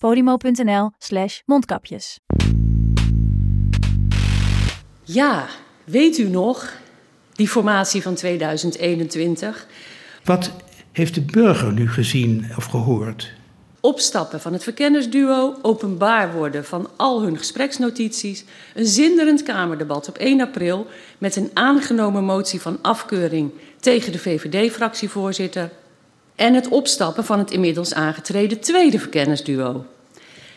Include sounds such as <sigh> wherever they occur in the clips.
podimo.nl slash mondkapjes. Ja, weet u nog, die formatie van 2021? Wat heeft de burger nu gezien of gehoord? Opstappen van het verkennersduo, openbaar worden van al hun gespreksnotities, een zinderend Kamerdebat op 1 april met een aangenomen motie van afkeuring tegen de VVD-fractievoorzitter en het opstappen van het inmiddels aangetreden tweede verkennersduo.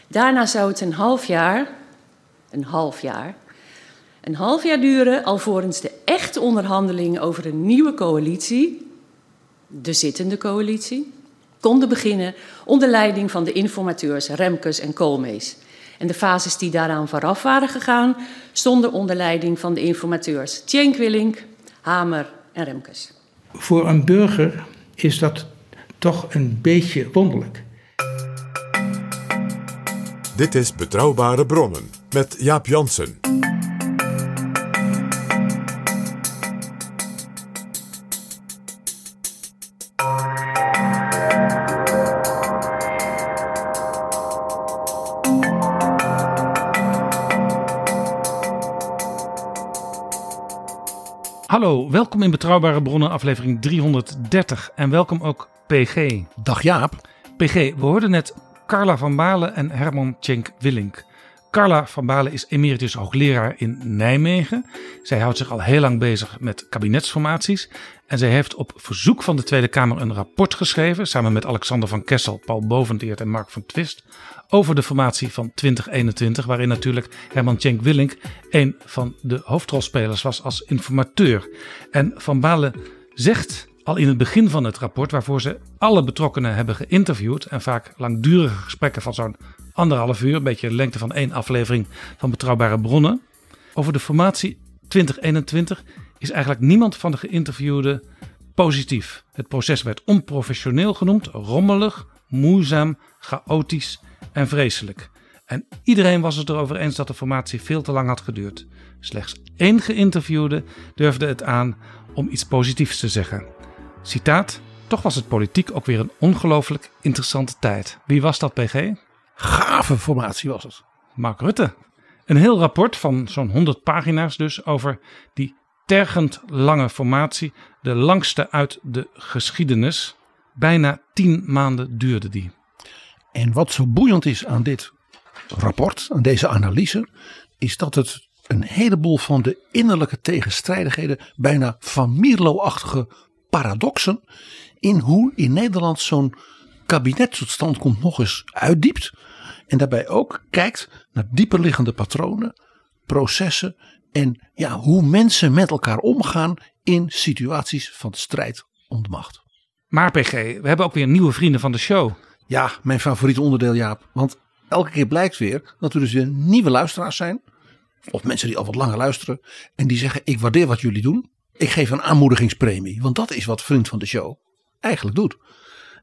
Daarna zou het een half jaar, een half jaar, een half jaar duren alvorens de echte onderhandelingen over een nieuwe coalitie, de zittende coalitie, konden beginnen onder leiding van de informateurs Remkes en Koolmees. En de fases die daaraan vooraf waren gegaan, stonden onder leiding van de informateurs Tjenk Willink, Hamer en Remkes. Voor een burger is dat toch een beetje wonderlijk. Dit is Betrouwbare Bronnen met Jaap Jansen. Hallo, welkom in Betrouwbare Bronnen, aflevering 330. En welkom ook PG. Dag Jaap. PG, we hoorden net Carla van Balen en Herman Tjenk Willink. Carla van Balen is emeritus hoogleraar in Nijmegen. Zij houdt zich al heel lang bezig met kabinetsformaties. En zij heeft op verzoek van de Tweede Kamer een rapport geschreven, samen met Alexander van Kessel, Paul Boventeert en Mark van Twist, over de formatie van 2021, waarin natuurlijk Herman Tjenk Willink een van de hoofdrolspelers was als informateur. En Van Balen zegt al in het begin van het rapport, waarvoor ze alle betrokkenen hebben geïnterviewd en vaak langdurige gesprekken van zo'n anderhalf uur, een beetje de lengte van één aflevering van Betrouwbare Bronnen, over de formatie 2021 is eigenlijk niemand van de geïnterviewden positief. Het proces werd onprofessioneel genoemd, rommelig, moeizaam, chaotisch en vreselijk. En iedereen was het erover eens dat de formatie veel te lang had geduurd. Slechts één geïnterviewde durfde het aan om iets positiefs te zeggen. Citaat: Toch was het politiek ook weer een ongelooflijk interessante tijd. Wie was dat, PG? Gave formatie was het. Mark Rutte. Een heel rapport van zo'n 100 pagina's dus over die tergend lange formatie. De langste uit de geschiedenis. Bijna 10 maanden duurde die. En wat zo boeiend is aan dit rapport, aan deze analyse, is dat het een heleboel van de innerlijke tegenstrijdigheden, bijna van Mierlo-achtige paradoxen, in hoe in Nederland zo'n kabinet tot stand komt, nog eens uitdiept. En daarbij ook kijkt naar dieperliggende patronen, processen en ja, hoe mensen met elkaar omgaan in situaties van strijd om de macht. Maar PG, we hebben ook weer nieuwe vrienden van de show. Ja, mijn favoriete onderdeel Jaap. Want elke keer blijkt weer dat er dus weer nieuwe luisteraars zijn. Of mensen die al wat langer luisteren. En die zeggen ik waardeer wat jullie doen. Ik geef een aanmoedigingspremie. Want dat is wat vriend van de show eigenlijk doet.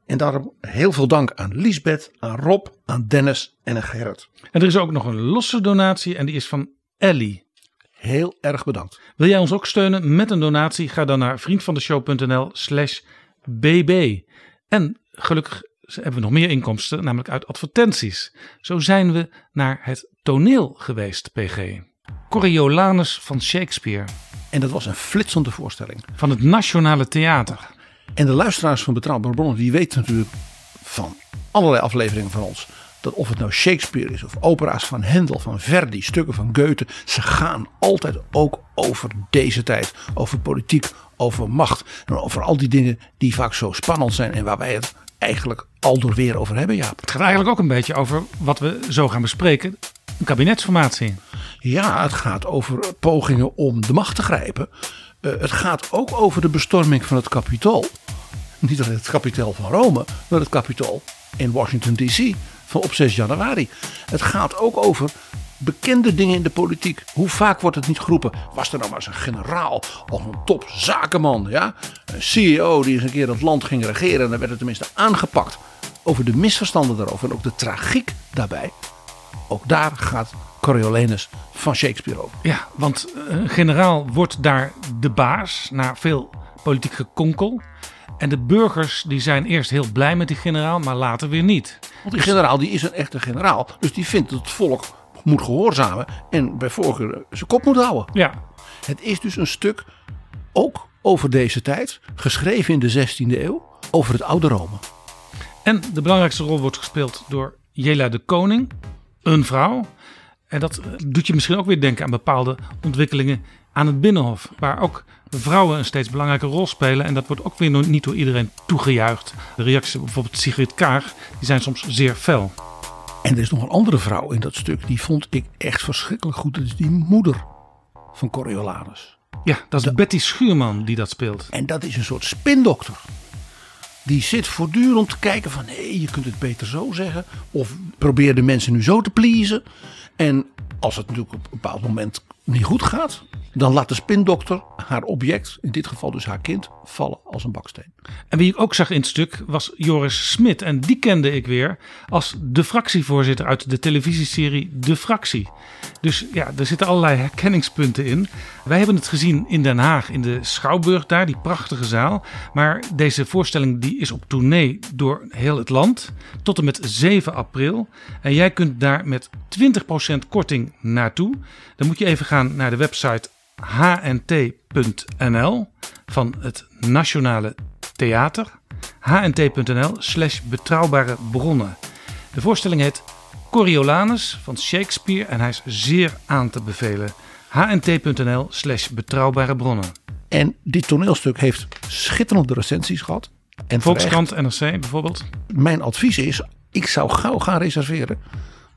En daarom heel veel dank aan Liesbeth, aan Rob, aan Dennis en aan Gerrit. En er is ook nog een losse donatie en die is van Ellie. Heel erg bedankt. Wil jij ons ook steunen met een donatie? Ga dan naar vriendvandeshow.nl slash bb. En gelukkig hebben we nog meer inkomsten, namelijk uit advertenties. Zo zijn we naar het toneel geweest, PG. Coriolanus van Shakespeare. En dat was een flitsende voorstelling. Van het Nationale Theater. En de luisteraars van Betrouwbare Bronnen, die weten natuurlijk van allerlei afleveringen van ons. dat of het nou Shakespeare is of opera's van Handel, van Verdi, stukken van Goethe, ze gaan altijd ook over deze tijd, over politiek, over macht en over al die dingen die vaak zo spannend zijn en waar wij het eigenlijk al door weer over hebben, Ja, Het gaat eigenlijk ook een beetje over wat we zo gaan bespreken, een kabinetsformatie. Ja, het gaat over pogingen om de macht te grijpen. Uh, het gaat ook over de bestorming van het kapitool. Niet alleen het kapitool van Rome, maar het kapitool in Washington DC van op 6 januari. Het gaat ook over bekende dingen in de politiek. Hoe vaak wordt het niet geroepen? Was er nou maar eens een generaal of een topzakenman, ja? Een CEO die eens een keer het land ging regeren en dan werd het tenminste aangepakt. Over de misverstanden daarover en ook de tragiek daarbij. Ook daar gaat Coriolanus van Shakespeare over. Ja, want een generaal wordt daar de baas na veel politiek gekonkel. En de burgers die zijn eerst heel blij met die generaal, maar later weer niet. Want die generaal die is een echte generaal. Dus die vindt dat het volk moet gehoorzamen en bij voorkeur zijn kop moet houden. Ja. Het is dus een stuk ook over deze tijd, geschreven in de 16e eeuw, over het oude Rome. En de belangrijkste rol wordt gespeeld door Jela de Koning, een vrouw. En dat doet je misschien ook weer denken aan bepaalde ontwikkelingen aan het Binnenhof. Waar ook vrouwen een steeds belangrijke rol spelen. En dat wordt ook weer niet door iedereen toegejuicht. De reacties op bijvoorbeeld Sigrid Kaag die zijn soms zeer fel. En er is nog een andere vrouw in dat stuk. Die vond ik echt verschrikkelijk goed. Dat is die moeder van Coriolanus. Ja, dat is Betty Schuurman die dat speelt. En dat is een soort spindokter. Die zit voortdurend te kijken van... hé, je kunt het beter zo zeggen. Of probeer de mensen nu zo te pleasen. En als het natuurlijk op een bepaald moment niet goed gaat, dan laat de spindokter haar object, in dit geval dus haar kind, vallen als een baksteen. En wie ik ook zag in het stuk was Joris Smit. En die kende ik weer als de fractievoorzitter uit de televisieserie De Fractie. Dus ja, er zitten allerlei herkenningspunten in. Wij hebben het gezien in Den Haag, in de Schouwburg daar, die prachtige zaal. Maar deze voorstelling die is op tournee door heel het land tot en met 7 april. En jij kunt daar met 20% korting naartoe. Dan moet je even gaan naar de website hnt.nl van het Nationale Theater. hnt.nl slash betrouwbare bronnen. De voorstelling heet Coriolanus van Shakespeare en hij is zeer aan te bevelen. hnt.nl slash betrouwbare bronnen. En dit toneelstuk heeft schitterende recensies gehad. En Volkskrant, NRC bijvoorbeeld. Mijn advies is, ik zou gauw gaan reserveren.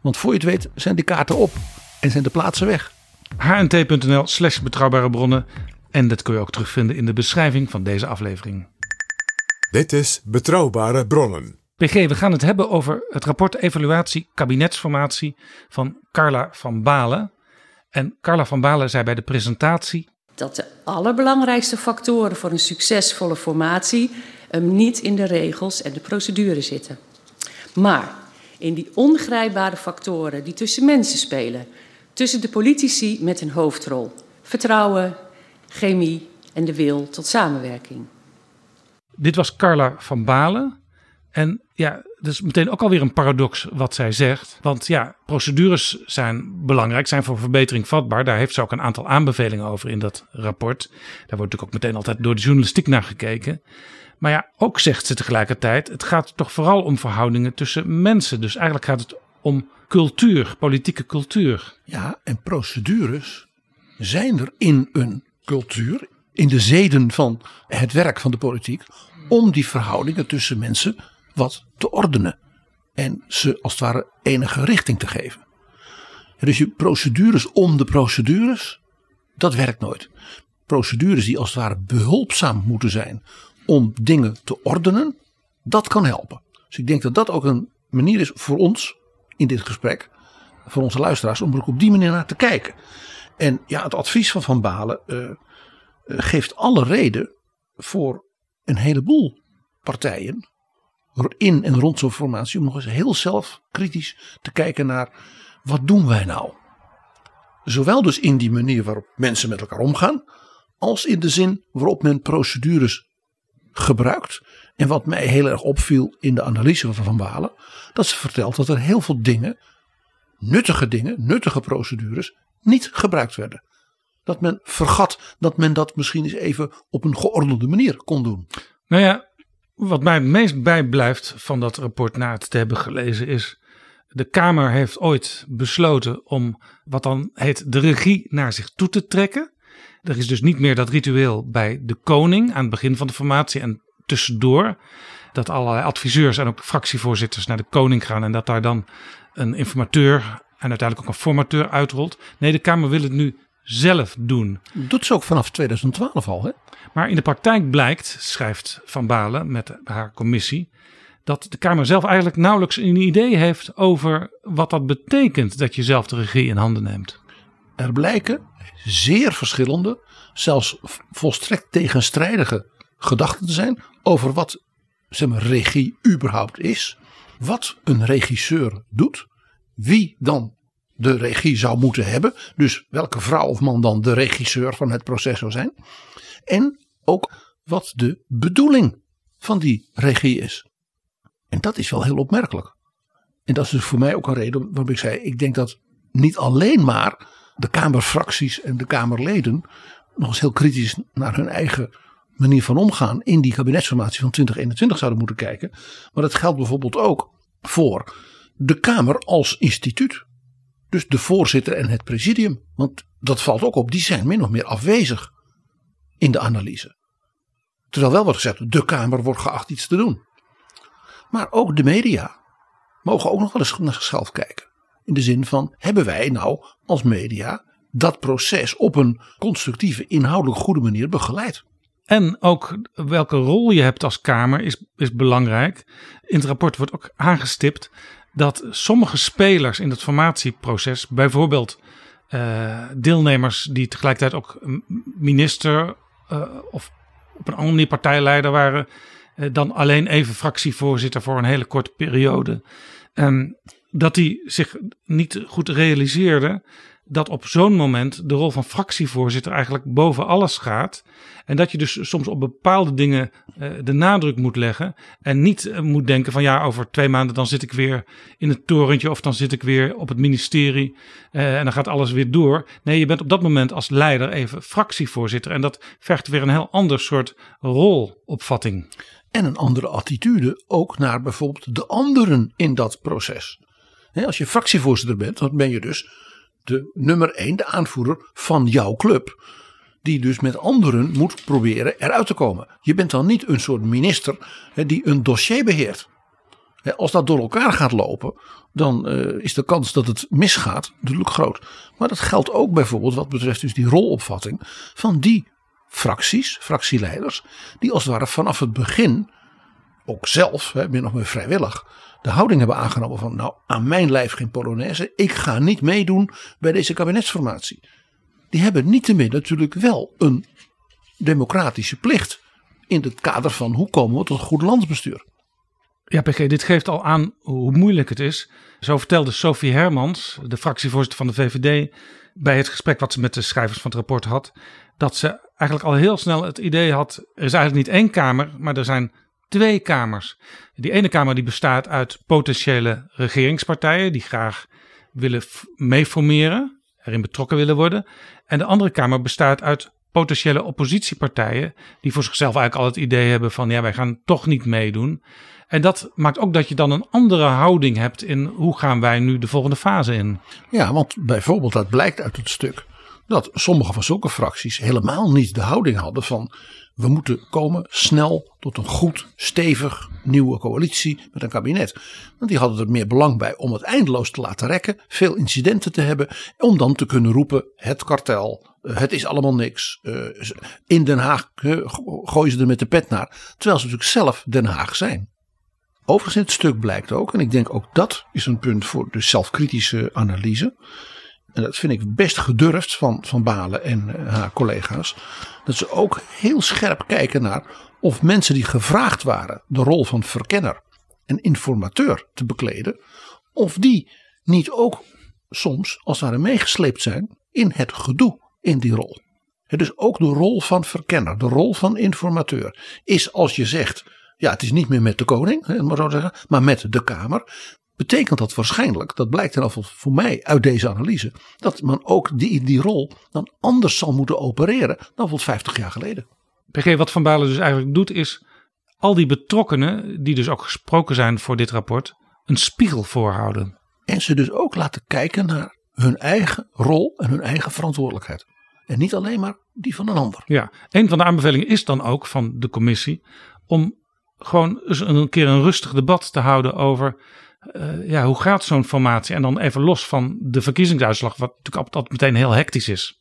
Want voor je het weet zijn de kaarten op en zijn de plaatsen weg. hnt.nl slash betrouwbare bronnen. En dat kun je ook terugvinden in de beschrijving van deze aflevering. Dit is Betrouwbare Bronnen. PG, we gaan het hebben over het rapport Evaluatie Kabinetsformatie van Carla van Balen. En Carla van Balen zei bij de presentatie. Dat de allerbelangrijkste factoren voor een succesvolle formatie hem niet in de regels en de procedure zitten. Maar in die ongrijpbare factoren die tussen mensen spelen, tussen de politici met een hoofdrol, vertrouwen, chemie en de wil tot samenwerking. Dit was Carla van Balen. En ja, dat is meteen ook alweer een paradox wat zij zegt. Want ja, procedures zijn belangrijk, zijn voor verbetering vatbaar. Daar heeft ze ook een aantal aanbevelingen over in dat rapport. Daar wordt natuurlijk ook meteen altijd door de journalistiek naar gekeken. Maar ja, ook zegt ze tegelijkertijd, het gaat toch vooral om verhoudingen tussen mensen. Dus eigenlijk gaat het om cultuur, politieke cultuur. Ja, en procedures zijn er in een cultuur, in de zeden van het werk van de politiek, om die verhoudingen tussen mensen wat te ordenen. En ze als het ware enige richting te geven. Dus je procedures om de procedures, dat werkt nooit. Procedures die als het ware behulpzaam moeten zijn om dingen te ordenen, dat kan helpen. Dus ik denk dat dat ook een manier is voor ons in dit gesprek, voor onze luisteraars, om er ook op die manier naar te kijken. En ja, het advies van Van Balen uh, geeft alle reden voor een heleboel partijen in en rond zo'n formatie om nog eens heel zelf kritisch te kijken naar wat doen wij nou? Zowel dus in die manier waarop mensen met elkaar omgaan, als in de zin waarop men procedures gebruikt. En wat mij heel erg opviel in de analyse van Van Balen, dat ze vertelt dat er heel veel dingen, nuttige dingen, nuttige procedures, niet gebruikt werden. Dat men vergat dat men dat misschien eens even op een geordende manier kon doen. Nou ja, wat mij het meest bijblijft van dat rapport na het te hebben gelezen is De Kamer heeft ooit besloten om wat dan heet de regie naar zich toe te trekken. Er is dus niet meer dat ritueel bij de koning aan het begin van de formatie en tussendoor. Dat allerlei adviseurs en ook fractievoorzitters naar de koning gaan en dat daar dan een informateur en uiteindelijk ook een formateur uitrolt. Nee, de Kamer wil het nu zelf doen. Doet ze ook vanaf 2012 al, hè? Maar in de praktijk blijkt, schrijft Van Balen met haar commissie, dat de Kamer zelf eigenlijk nauwelijks een idee heeft over wat dat betekent dat je zelf de regie in handen neemt. Er blijken zeer verschillende, zelfs volstrekt tegenstrijdige gedachten te zijn over wat zeg maar, regie überhaupt is, wat een regisseur doet, wie dan de regie zou moeten hebben, dus welke vrouw of man dan de regisseur van het proces zou zijn, en ook wat de bedoeling van die regie is. En dat is wel heel opmerkelijk. En dat is dus voor mij ook een reden waarom ik zei: ik denk dat niet alleen maar de Kamerfracties en de Kamerleden nog eens heel kritisch naar hun eigen manier van omgaan in die kabinetsformatie van 2021 zouden moeten kijken. Maar dat geldt bijvoorbeeld ook voor de Kamer als instituut. Dus de voorzitter en het presidium. Want dat valt ook op, die zijn min of meer afwezig in de analyse. Terwijl wel wordt gezegd, de Kamer wordt geacht iets te doen. Maar ook de media mogen ook nog wel eens naar zichzelf kijken. In de zin van, hebben wij nou als media dat proces op een constructieve, inhoudelijk goede manier begeleid? En ook welke rol je hebt als Kamer is, is belangrijk. In het rapport wordt ook aangestipt dat sommige spelers in het formatieproces, bijvoorbeeld uh, deelnemers die tegelijkertijd ook minister uh, of op een andere manier partijleider waren, uh, dan alleen even fractievoorzitter voor een hele korte periode. Um, dat die zich niet goed realiseerden dat op zo'n moment de rol van fractievoorzitter eigenlijk boven alles gaat. En dat je dus soms op bepaalde dingen uh, de nadruk moet leggen. En niet uh, moet denken van ja, over twee maanden dan zit ik weer in het torentje of dan zit ik weer op het ministerie uh, en dan gaat alles weer door. Nee, je bent op dat moment als leider even fractievoorzitter. En dat vergt weer een heel ander soort rolopvatting. En een andere attitude ook naar bijvoorbeeld de anderen in dat proces. Als je fractievoorzitter bent, dan ben je dus de nummer 1, de aanvoerder van jouw club. Die dus met anderen moet proberen eruit te komen. Je bent dan niet een soort minister die een dossier beheert. He, als dat door elkaar gaat lopen, dan uh, is de kans dat het misgaat natuurlijk groot. Maar dat geldt ook bijvoorbeeld wat betreft dus die rolopvatting van die fracties, fractieleiders, die als het ware vanaf het begin ook zelf, hè, min of meer vrijwillig, de houding hebben aangenomen van nou aan mijn lijf geen Polonaise, ik ga niet meedoen bij deze kabinetsformatie. Die hebben niettemin natuurlijk wel een democratische plicht in het kader van hoe komen we tot goed landsbestuur. Ja, PG, dit geeft al aan hoe moeilijk het is. Zo vertelde Sophie Hermans, de fractievoorzitter van de VVD, bij het gesprek wat ze met de schrijvers van het rapport had, dat ze eigenlijk al heel snel het idee had: er is eigenlijk niet één kamer, maar er zijn twee kamers. Die ene kamer die bestaat uit potentiële regeringspartijen die graag willen meeformeren, erin betrokken willen worden. En de andere kamer bestaat uit potentiële oppositiepartijen die voor zichzelf eigenlijk al het idee hebben van ja, wij gaan toch niet meedoen. En dat maakt ook dat je dan een andere houding hebt in hoe gaan wij nu de volgende fase in. Ja, want bijvoorbeeld dat blijkt uit het stuk dat sommige van zulke fracties helemaal niet de houding hadden van we moeten komen snel tot een goed, stevig nieuwe coalitie met een kabinet. Want die hadden er meer belang bij om het eindeloos te laten rekken, veel incidenten te hebben, om dan te kunnen roepen: het kartel, eh, het is allemaal niks. Eh, in Den Haag gooien ze er met de pet naar, terwijl ze natuurlijk zelf Den Haag zijn. Overigens in het stuk blijkt ook, en ik denk ook dat is een punt voor de zelfkritische analyse en dat vind ik best gedurfd van, van Balen en uh, haar collega's, dat ze ook heel scherp kijken naar of mensen die gevraagd waren de rol van verkenner en informateur te bekleden, of die niet ook soms als het ware meegesleept zijn in het gedoe in die rol. Dus ook de rol van verkenner, de rol van informateur, is als je zegt, ja het is niet meer met de koning, maar, zo zeggen, maar met de Kamer betekent dat waarschijnlijk, dat blijkt in ieder geval voor mij uit deze analyse, dat men ook die, die rol dan anders zal moeten opereren dan bijvoorbeeld 50 jaar geleden. PG, wat Van Balen dus eigenlijk doet is al die betrokkenen, die dus ook gesproken zijn voor dit rapport, een spiegel voorhouden. En ze dus ook laten kijken naar hun eigen rol en hun eigen verantwoordelijkheid. En niet alleen maar die van een ander. Ja, een van de aanbevelingen is dan ook van de commissie om gewoon eens een keer een rustig debat te houden over uh, ja, hoe gaat zo'n formatie? En dan even los van de verkiezingsuitslag, wat natuurlijk altijd meteen heel hectisch is.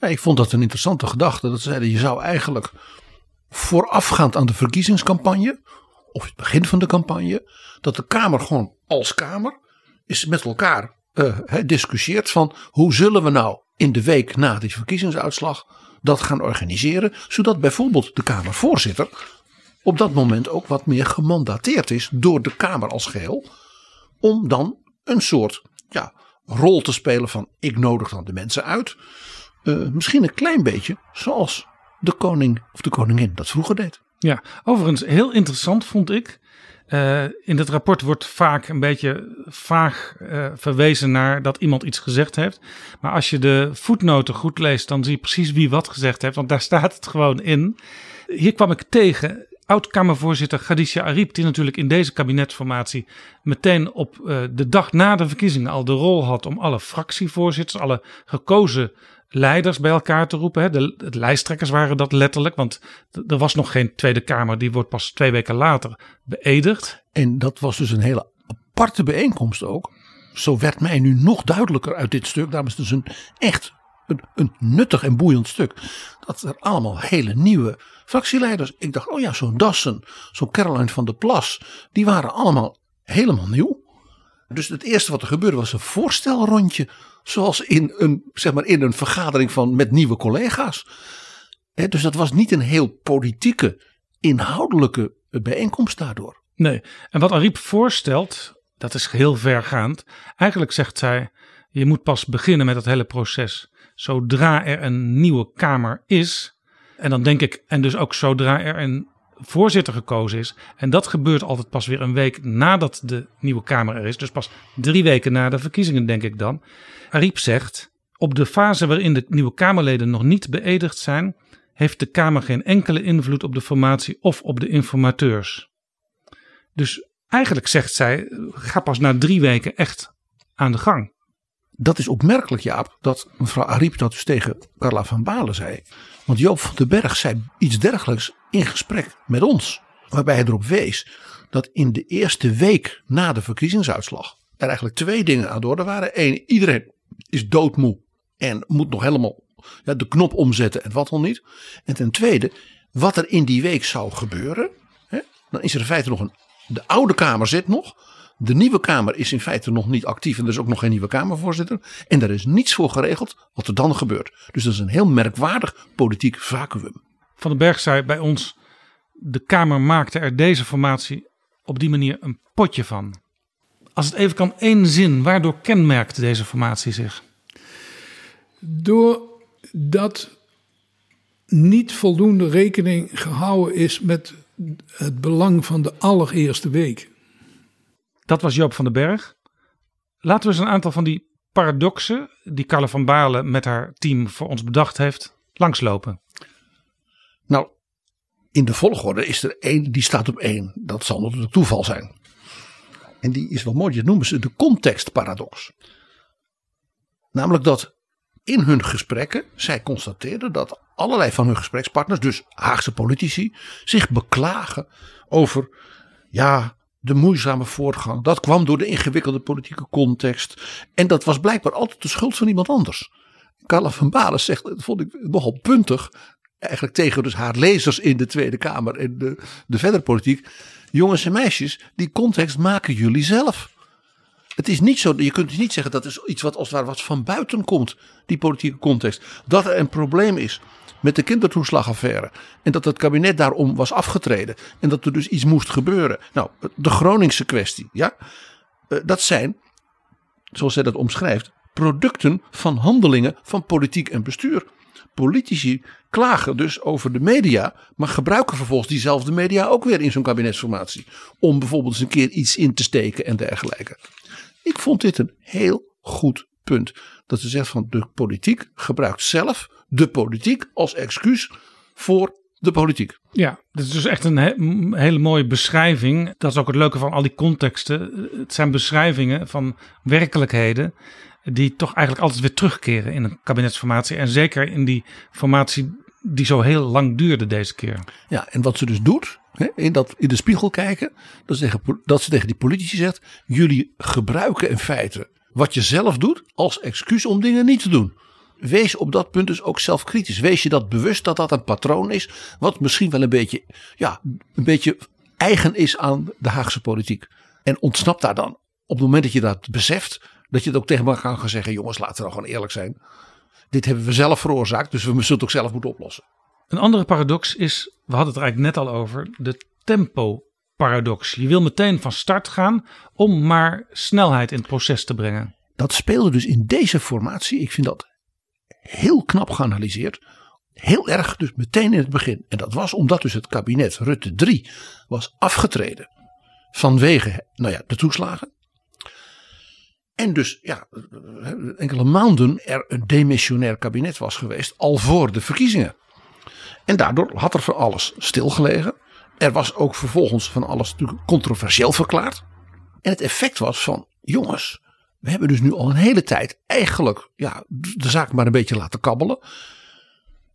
Ja, ik vond dat een interessante gedachte. Dat zeiden je zou eigenlijk voorafgaand aan de verkiezingscampagne, of het begin van de campagne, dat de Kamer gewoon als Kamer is met elkaar uh, discussieert van hoe zullen we nou in de week na die verkiezingsuitslag dat gaan organiseren, zodat bijvoorbeeld de Kamervoorzitter op dat moment ook wat meer gemandateerd is door de Kamer als geheel, om dan een soort ja, rol te spelen van ik nodig dan de mensen uit. Uh, misschien een klein beetje zoals de koning of de koningin dat vroeger deed. Ja, overigens heel interessant vond ik. Uh, in het rapport wordt vaak een beetje vaag uh, verwezen naar dat iemand iets gezegd heeft. Maar als je de voetnoten goed leest, dan zie je precies wie wat gezegd heeft. Want daar staat het gewoon in. Hier kwam ik tegen oud-Kamervoorzitter Khadija Ariep, die natuurlijk in deze kabinetsformatie meteen op uh, de dag na de verkiezingen al de rol had om alle fractievoorzitters, alle gekozen leiders bij elkaar te roepen. Hè. De, lijsttrekkers waren dat letterlijk, want er was nog geen Tweede Kamer, die wordt pas twee weken later beëdigd. En dat was dus een hele aparte bijeenkomst ook. Zo werd mij nu nog duidelijker uit dit stuk. Het dus een echt een, nuttig en boeiend stuk. Dat er allemaal hele nieuwe fractieleiders. Ik dacht, oh ja, zo'n Dassen, zo'n Caroline van der Plas, die waren allemaal helemaal nieuw. Dus het eerste wat er gebeurde was een voorstelrondje. Zoals in een, zeg maar, in een vergadering van, met nieuwe collega's. dus dat was niet een heel politieke, inhoudelijke bijeenkomst daardoor. Nee, en wat Ariep voorstelt, dat is heel vergaand. Eigenlijk zegt zij, je moet pas beginnen met dat hele proces zodra er een nieuwe Kamer is. En dan denk ik, en dus ook zodra er een voorzitter gekozen is. En dat gebeurt altijd pas weer een week nadat de nieuwe Kamer er is. Dus pas drie weken na de verkiezingen, denk ik dan. Ariep zegt: Op de fase waarin de nieuwe Kamerleden nog niet beëdigd zijn, heeft de Kamer geen enkele invloed op de formatie of op de informateurs. Dus eigenlijk zegt zij: ga pas na drie weken echt aan de gang. Dat is opmerkelijk, Jaap, dat mevrouw Ariep dat dus tegen Carla van Balen zei. Want Joop van den Berg zei iets dergelijks in gesprek met ons. Waarbij hij erop wees dat in de eerste week na de verkiezingsuitslag er eigenlijk twee dingen aan de orde waren. Eén, iedereen is doodmoe en moet nog helemaal ja, de knop omzetten en wat dan niet. En ten tweede, wat er in die week zou gebeuren. Hè, dan is er in feite nog een. De oude Kamer zit nog. De nieuwe Kamer is in feite nog niet actief en er is ook nog geen nieuwe Kamervoorzitter. En er is niets voor geregeld wat er dan gebeurt. Dus dat is een heel merkwaardig politiek vacuüm. Van den Berg zei bij ons: de Kamer maakte er deze formatie op die manier een potje van. Als het even kan, één zin, waardoor kenmerkt deze formatie zich? Doordat niet voldoende rekening gehouden is met het belang van de allereerste week. Dat was Joop van den Berg. Laten we eens een aantal van die paradoxen die Carla van Baarle met haar team voor ons bedacht heeft, langslopen. Nou, in de volgorde is er één die staat op één. Dat zal natuurlijk toeval zijn. En die is wel mooi, dat noemen ze de contextparadox. Namelijk dat in hun gesprekken zij constateerden dat allerlei van hun gesprekspartners, dus Haagse politici, zich beklagen over ja, de moeizame voortgang. Dat kwam door de ingewikkelde politieke context. En dat was blijkbaar altijd de schuld van iemand anders. Carla van Balen zegt, dat vond ik nogal puntig. Eigenlijk tegen dus haar lezers in de Tweede Kamer en de, de verdere politiek. Jongens en meisjes, die context maken jullie zelf. Het is niet zo, je kunt dus niet zeggen dat is iets wat als het wat van buiten komt, die politieke context. Dat er een probleem is met de kindertoeslagaffaire. En dat het kabinet daarom was afgetreden. En dat er dus iets moest gebeuren. Nou, de Groningse kwestie. Ja, eh, dat zijn, zoals zij dat omschrijft, producten van handelingen van politiek en bestuur. Politici klagen dus over de media, maar gebruiken vervolgens diezelfde media ook weer in zo'n kabinetsformatie. Om bijvoorbeeld eens een keer iets in te steken en dergelijke. Ik vond dit een heel goed punt. Dat ze zegt van de politiek gebruikt zelf de politiek als excuus voor de politiek. Ja, dit is dus echt een he- hele mooie beschrijving. Dat is ook het leuke van al die contexten. Het zijn beschrijvingen van werkelijkheden die toch eigenlijk altijd weer terugkeren in een kabinetsformatie. En zeker in die formatie die zo heel lang duurde deze keer. Ja, en wat ze dus doet, hè, in, dat, in de spiegel kijken, dat ze, tegen, dat ze tegen die politici zegt: jullie gebruiken in feite wat je zelf doet als excuus om dingen niet te doen. Wees op dat punt dus ook zelfkritisch. Wees je dat bewust dat dat een patroon is, wat misschien wel een beetje, ja, een beetje eigen is aan de Haagse politiek. En ontsnap daar dan, op het moment dat je dat beseft, dat je het ook tegen elkaar kan gaan zeggen: jongens, laten we nou gewoon eerlijk zijn. Dit hebben we zelf veroorzaakt, dus we zullen het ook zelf moeten oplossen. Een andere paradox is, we hadden het er eigenlijk net al over, de tempo-paradox. Je wil meteen van start gaan om maar snelheid in het proces te brengen. Dat speelde dus in deze formatie. Ik vind dat heel knap geanalyseerd. Heel erg dus meteen in het begin. En dat was omdat dus het kabinet Rutte 3 was afgetreden. Vanwege nou ja, de toeslagen. En dus ja, enkele maanden er een demissionair kabinet was geweest. Al voor de verkiezingen. En daardoor had er van alles stilgelegen. Er was ook vervolgens van alles controversieel verklaard. En het effect was van jongens, we hebben dus nu al een hele tijd eigenlijk ja, de zaak maar een beetje laten kabbelen.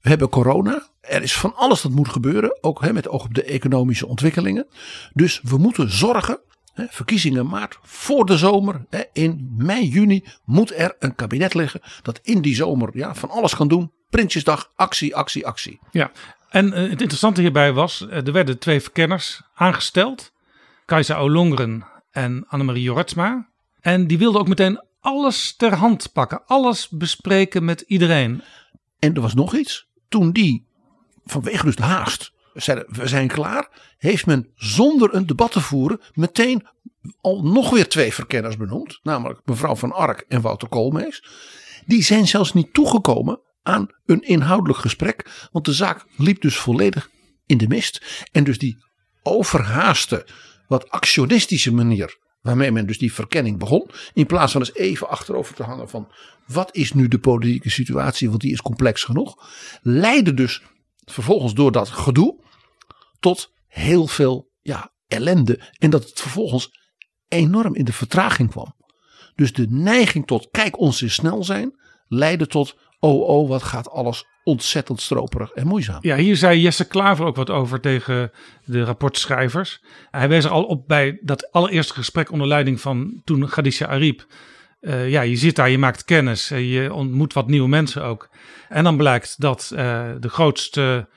We hebben corona. Er is van alles dat moet gebeuren. Ook hè, met oog op de economische ontwikkelingen. Dus we moeten zorgen. Hè, verkiezingen maart voor de zomer. Hè, in mei, juni moet er een kabinet liggen. Dat in die zomer ja, van alles kan doen. Prinsjesdag, actie, actie, actie. Ja, en uh, het interessante hierbij was, uh, er werden twee verkenners aangesteld. Kajsa Olongren en Annemarie Jorritsma. En die wilden ook meteen alles ter hand pakken. Alles bespreken met iedereen. En er was nog iets. Toen die, vanwege dus de haast, zeiden we zijn klaar. Heeft men zonder een debat te voeren meteen al nog weer twee verkenners benoemd. Namelijk mevrouw Van Ark en Wouter Koolmees. Die zijn zelfs niet toegekomen aan een inhoudelijk gesprek. Want de zaak liep dus volledig in de mist. En dus die overhaaste, wat actionistische manier waarmee men dus die verkenning begon. In plaats van eens even achterover te hangen van wat is nu de politieke situatie, want die is complex genoeg. Leidde dus vervolgens door dat gedoe tot heel veel ja, ellende. En dat het vervolgens enorm in de vertraging kwam. Dus de neiging tot kijk ons eens snel zijn leidde tot oh oh wat gaat alles ontzettend stroperig en moeizaam. Ja, hier zei Jesse Klaver ook wat over tegen de rapportschrijvers. Hij wees er al op bij dat allereerste gesprek onder leiding van toen Khadija Ariep. Uh, ja, je zit daar, je maakt kennis, je ontmoet wat nieuwe mensen ook. En dan blijkt dat uh, de grootste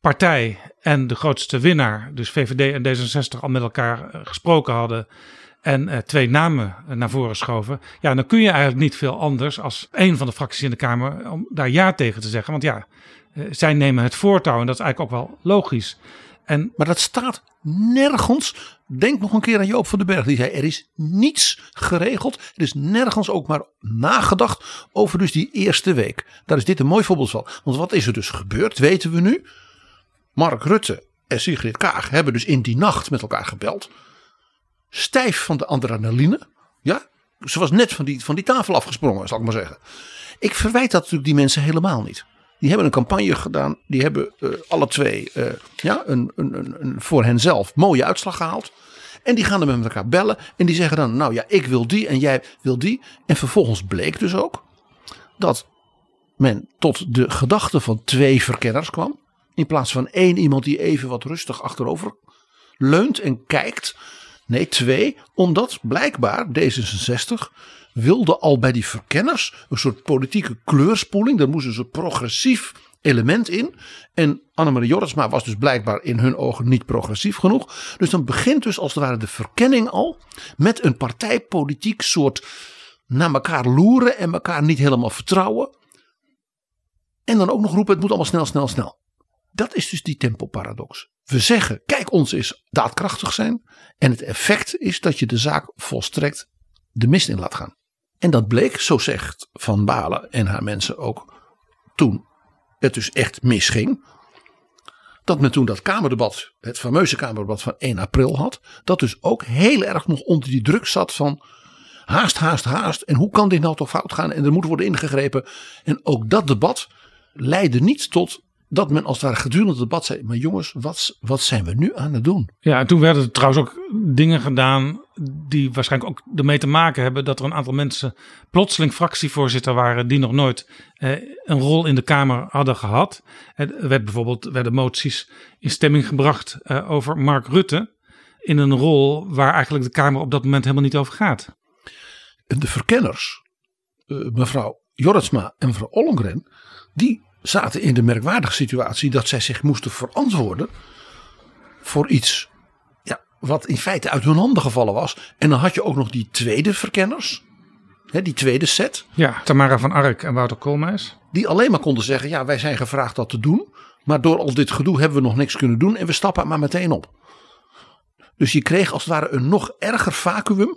partij en de grootste winnaar, dus VVD en D66, al met elkaar gesproken hadden en uh, twee namen naar voren schoven. Ja, dan kun je eigenlijk niet veel anders als een van de fracties in de Kamer om daar ja tegen te zeggen. Want ja, uh, zij nemen het voortouw en dat is eigenlijk ook wel logisch. En, maar dat staat nergens. Denk nog een keer aan Joop van den Berg. Die zei er is niets geregeld. Er is nergens ook maar nagedacht over dus die eerste week. Daar is dit een mooi voorbeeld van. Want wat is er dus gebeurd weten we nu. Mark Rutte en Sigrid Kaag hebben dus in die nacht met elkaar gebeld stijf van de adrenaline. Ja, ze was net van die, van die tafel afgesprongen, zal ik maar zeggen. Ik verwijt dat natuurlijk die mensen helemaal niet. Die hebben een campagne gedaan. Die hebben uh, alle twee uh, ja, een, een, een, een, voor henzelf mooie uitslag gehaald. En die gaan dan met elkaar bellen. En die zeggen dan, nou ja, ik wil die en jij wil die. En vervolgens bleek dus ook dat men tot de gedachte van twee verkenners kwam. In plaats van één iemand die even wat rustig achterover leunt en kijkt. Nee, twee, omdat blijkbaar D66 wilde al bij die verkenners een soort politieke kleurspoeling. Daar moest dus een progressief element in. En Annemarie Jorritsma was dus blijkbaar in hun ogen niet progressief genoeg. Dus dan begint dus als het ware de verkenning al met een partijpolitiek soort naar elkaar loeren en elkaar niet helemaal vertrouwen. En dan ook nog roepen het moet allemaal snel, snel, snel. Dat is dus die tempoparadox. We zeggen, kijk ons eens daadkrachtig zijn. En het effect is dat je de zaak volstrekt de mist in laat gaan. En dat bleek, zo zegt Van Balen en haar mensen ook, toen het dus echt misging. Dat men toen dat Kamerdebat, het fameuze Kamerdebat van 1 april had. Dat dus ook heel erg nog onder die druk zat van haast, haast, haast. En hoe kan dit nou toch fout gaan? En er moet worden ingegrepen. En ook dat debat leidde niet tot dat men als het ware gedurende het debat zei: Maar jongens, wat, wat zijn we nu aan het doen? Ja, en toen werden er trouwens ook dingen gedaan. die waarschijnlijk ook ermee te maken hebben. dat er een aantal mensen plotseling fractievoorzitter waren. die nog nooit eh, een rol in de Kamer hadden gehad. Er werd bijvoorbeeld werden moties in stemming gebracht eh, over Mark Rutte. in een rol waar eigenlijk de Kamer op dat moment helemaal niet over gaat. En de verkenners, eh, mevrouw Jorritsma en mevrouw Ollongren. die zaten in de merkwaardige situatie dat zij zich moesten verantwoorden voor iets ja, wat in feite uit hun handen gevallen was. En dan had je ook nog die tweede verkenners, hè, die tweede set. Ja, Tamara van Ark en Wouter Koolmeis. Die alleen maar konden zeggen, ja wij zijn gevraagd dat te doen. Maar door al dit gedoe hebben we nog niks kunnen doen en we stappen maar meteen op. Dus je kreeg als het ware een nog erger vacuüm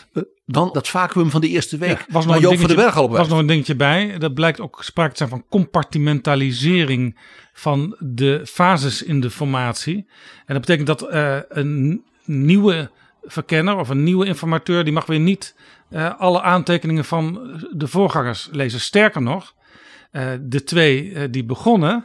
<laughs> dan dat vacuüm van de eerste week. Ja, was nog Joop van den Berg al op was nog een dingetje bij. Dat blijkt ook sprake te zijn van compartimentalisering van de fases in de formatie. En dat betekent dat uh, een nieuwe verkenner of een nieuwe informateur... die mag weer niet uh, alle aantekeningen van de voorgangers lezen. Sterker nog, uh, de twee die begonnen...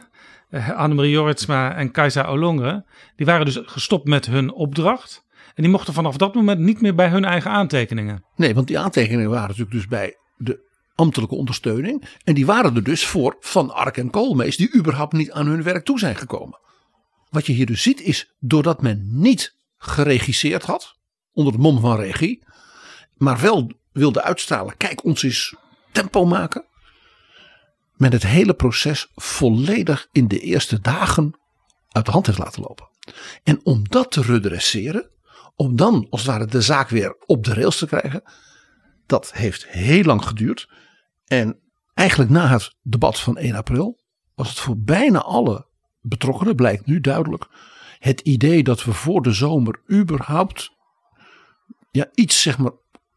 Annemarie Joritsma en Kajsa Olongre... die waren dus gestopt met hun opdracht... En die mochten vanaf dat moment niet meer bij hun eigen aantekeningen. Nee, want die aantekeningen waren natuurlijk dus bij de ambtelijke ondersteuning. En die waren er dus voor Van Ark en Koolmees die überhaupt niet aan hun werk toe zijn gekomen. Wat je hier dus ziet is, doordat men niet geregisseerd had, onder de mom van regie, maar wel wilde uitstralen, kijk ons eens tempo maken. Men het hele proces volledig in de eerste dagen uit de hand heeft laten lopen. En om dat te redresseren, om dan als het ware de zaak weer op de rails te krijgen. Dat heeft heel lang geduurd. En eigenlijk na het debat van 1 april was het voor bijna alle betrokkenen, blijkt nu duidelijk, het idee dat we voor de zomer überhaupt ja, iets zeg maar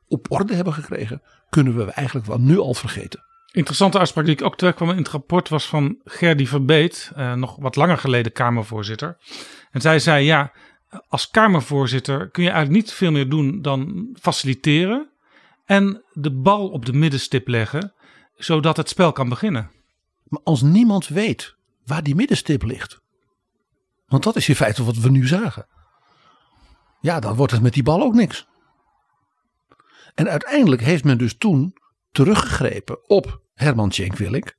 op orde hebben gekregen, kunnen we eigenlijk wel nu al vergeten. Interessante uitspraak die ik ook terugkwam in het rapport was van Gerdy Verbeet, eh, nog wat langer geleden Kamervoorzitter. En zij zei ja, als Kamervoorzitter kun je eigenlijk niet veel meer doen dan faciliteren en de bal op de middenstip leggen, zodat het spel kan beginnen. Maar als niemand weet waar die middenstip ligt, want dat is in feite wat we nu zagen, ja, dan wordt het met die bal ook niks. En uiteindelijk heeft men dus toen teruggegrepen op Herman Tjenk Willink.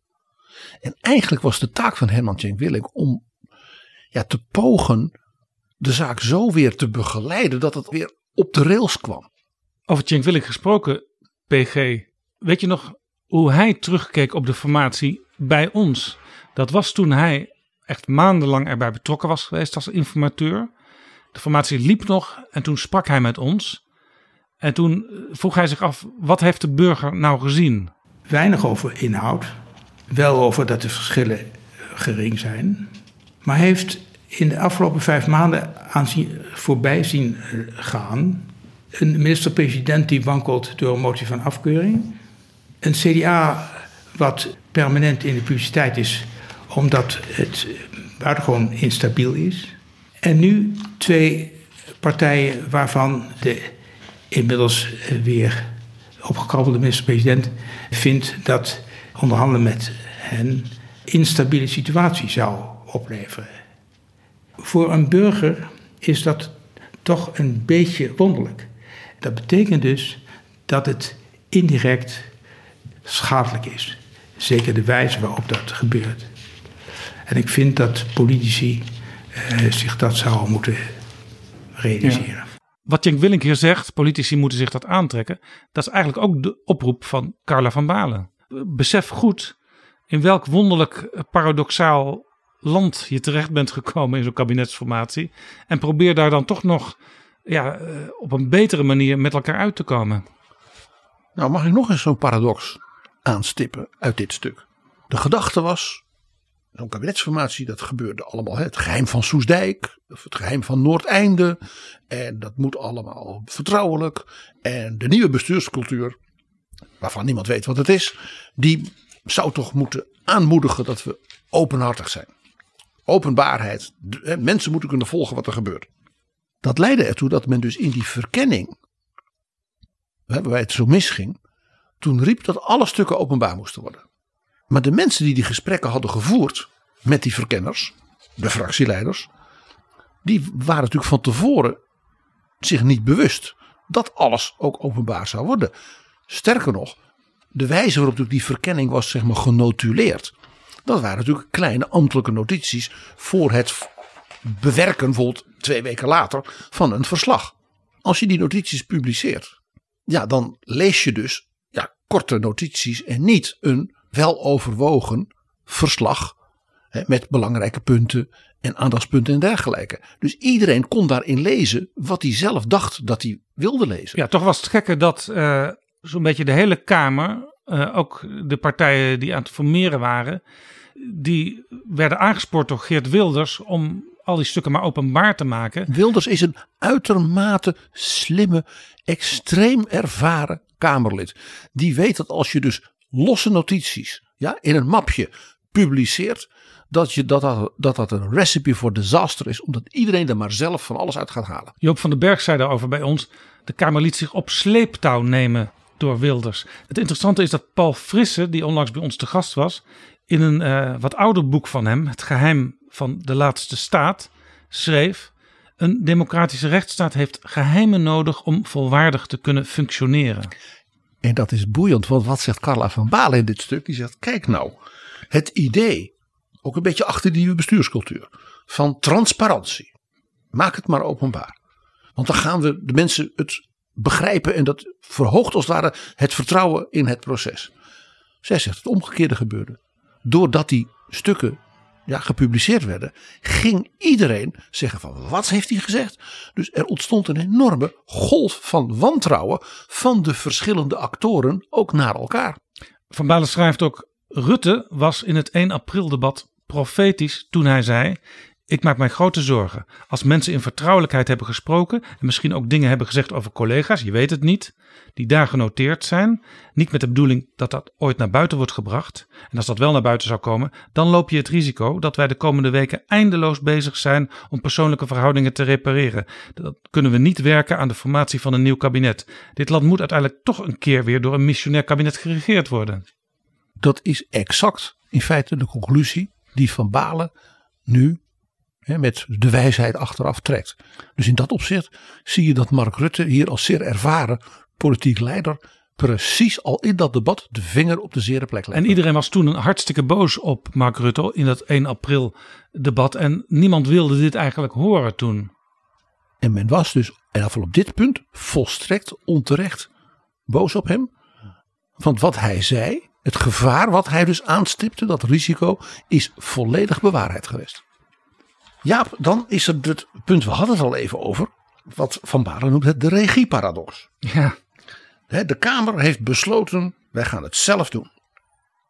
En eigenlijk was de taak van Herman Tjenk Willink om ja, te pogen de zaak zo weer te begeleiden dat het weer op de rails kwam. Over Cenk Willink gesproken, PG. Weet je nog hoe hij terugkeek op de formatie bij ons? Dat was toen hij echt maandenlang erbij betrokken was geweest als informateur. De formatie liep nog en toen sprak hij met ons. En toen vroeg hij zich af, wat heeft de burger nou gezien? Weinig over inhoud. Wel over dat de verschillen gering zijn. Maar heeft in de afgelopen vijf maanden aan voorbij zien eh, gaan. Een minister-president die wankelt door een motie van afkeuring. Een CDA wat permanent in de publiciteit is omdat het buitengewoon instabiel is. En nu twee partijen waarvan de inmiddels eh, weer opgekrabbelde minister-president vindt dat onderhandelen met hen instabiele situatie zou opleveren. Voor een burger is dat toch een beetje wonderlijk. Dat betekent dus dat het indirect schadelijk is. Zeker de wijze waarop dat gebeurt. En ik vind dat politici eh, zich dat zouden moeten realiseren. Wat Cenk Willink hier zegt, politici moeten zich dat aantrekken. Dat is eigenlijk ook de oproep van Carla van Balen. Besef goed in welk wonderlijk paradoxaal land je terecht bent gekomen in zo'n kabinetsformatie. En probeer daar dan toch nog ja, eh, op een betere manier met elkaar uit te komen. Nou, mag ik nog eens zo'n paradox aanstippen uit dit stuk? De gedachte was, zo'n kabinetsformatie, dat gebeurde allemaal. Hè? Het geheim van Soesdijk, het geheim van Noordeinde. En dat moet allemaal vertrouwelijk. En de nieuwe bestuurscultuur, waarvan niemand weet wat het is, die zou toch moeten aanmoedigen dat we openhartig zijn openbaarheid. Mensen moeten kunnen volgen wat er gebeurt. Dat leidde ertoe dat men dus in die verkenning, waarbij het zo misging, toen riep dat alle stukken openbaar moesten worden. Maar de mensen die die gesprekken hadden gevoerd, met die verkenners, de fractieleiders, die waren natuurlijk van tevoren zich niet bewust dat alles ook openbaar zou worden. Sterker nog, de wijze waarop die verkenning was zeg maar, genotuleerd. Dat waren natuurlijk kleine ambtelijke notities voor het bewerken, bijvoorbeeld twee weken later, van een verslag. Als je die notities publiceert, ja, dan lees je dus ja, korte notities en niet een weloverwogen verslag hè, met belangrijke punten en aandachtspunten en dergelijke. Dus iedereen kon daarin lezen wat hij zelf dacht dat hij wilde lezen. Ja, toch was het gekke dat uh, zo'n beetje de hele Kamer, uh, ook de partijen die aan het formeren waren, die werden aangespoord door Geert Wilders om al die stukken maar openbaar te maken. Wilders is een uitermate slimme, extreem ervaren Kamerlid. Die weet dat als je dus losse notities ja, in een mapje publiceert, dat, je, dat, dat, dat dat een recipe voor disaster is, omdat iedereen er maar zelf van alles uit gaat halen. Joop van den Berg zei daarover bij ons: de Kamer liet zich op sleeptouw nemen door Wilders. Het interessante is dat Paul Frisse, die onlangs bij ons te gast was, in een uh, wat ouder boek van hem, Het Geheim van de Laatste Staat, schreef: Een democratische rechtsstaat heeft geheimen nodig om volwaardig te kunnen functioneren. En dat is boeiend, want wat zegt Carla van Balen in dit stuk? Die zegt: Kijk nou, het idee, ook een beetje achter die bestuurscultuur, van transparantie. Maak het maar openbaar. Want dan gaan we de mensen het begrijpen en dat verhoogt als het ware het vertrouwen in het proces. Zij zegt het omgekeerde gebeurde. Doordat die stukken ja, gepubliceerd werden, ging iedereen zeggen van wat heeft hij gezegd? Dus er ontstond een enorme golf van wantrouwen van de verschillende actoren ook naar elkaar. Van Balen schrijft ook, Rutte was in het 1 april debat profetisch toen hij zei, ik maak mij grote zorgen. Als mensen in vertrouwelijkheid hebben gesproken en misschien ook dingen hebben gezegd over collega's, je weet het niet, die daar genoteerd zijn, niet met de bedoeling dat dat ooit naar buiten wordt gebracht. En als dat wel naar buiten zou komen, dan loop je het risico dat wij de komende weken eindeloos bezig zijn om persoonlijke verhoudingen te repareren. Dat kunnen we niet werken aan de formatie van een nieuw kabinet. Dit land moet uiteindelijk toch een keer weer door een missionair kabinet geregeerd worden. Dat is exact in feite de conclusie die Van Balen nu met de wijsheid achteraf trekt. Dus in dat opzicht zie je dat Mark Rutte hier als zeer ervaren politiek leider precies al in dat debat de vinger op de zere plek legt. En iedereen was toen hartstikke boos op Mark Rutte in dat 1 april debat en niemand wilde dit eigenlijk horen toen. En men was dus, en afval op dit punt, volstrekt onterecht boos op hem. Want wat hij zei, het gevaar wat hij dus aanstipte, dat risico, is volledig bewaarheid geweest. Ja, dan is er het punt, we hadden het al even over, wat Van Baren noemt het de regieparadox. Ja. De Kamer heeft besloten, wij gaan het zelf doen.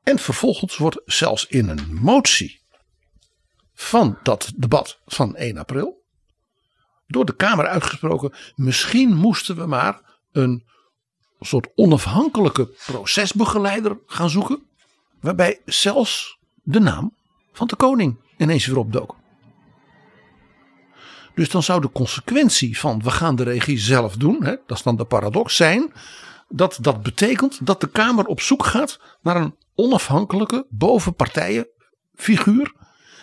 En vervolgens wordt zelfs in een motie van dat debat van 1 april door de Kamer uitgesproken, misschien moesten we maar een soort onafhankelijke procesbegeleider gaan zoeken, waarbij zelfs de naam van de koning ineens weer opdook. Dus dan zou de consequentie van we gaan de regie zelf doen, hè, dat is dan de paradox zijn, dat dat betekent dat de Kamer op zoek gaat naar een onafhankelijke bovenpartijenfiguur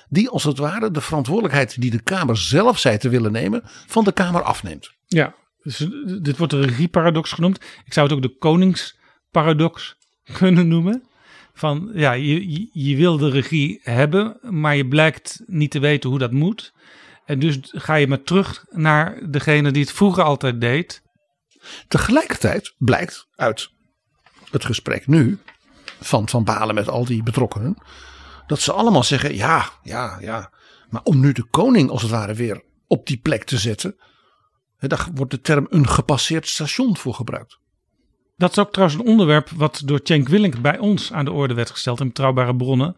die als het ware de verantwoordelijkheid die de Kamer zelf zei te willen nemen van de Kamer afneemt. Ja, dus dit wordt de regieparadox genoemd. Ik zou het ook de koningsparadox <laughs> kunnen noemen. Van ja, je, je wil de regie hebben, maar je blijkt niet te weten hoe dat moet. En dus ga je maar terug naar degene die het vroeger altijd deed. Tegelijkertijd blijkt uit het gesprek nu van Van Balen met al die betrokkenen. Dat ze allemaal zeggen ja, ja, ja. Maar om nu de koning als het ware weer op die plek te zetten. Daar wordt de term een gepasseerd station voor gebruikt. Dat is ook trouwens een onderwerp wat door Cenk Willink bij ons aan de orde werd gesteld in betrouwbare bronnen.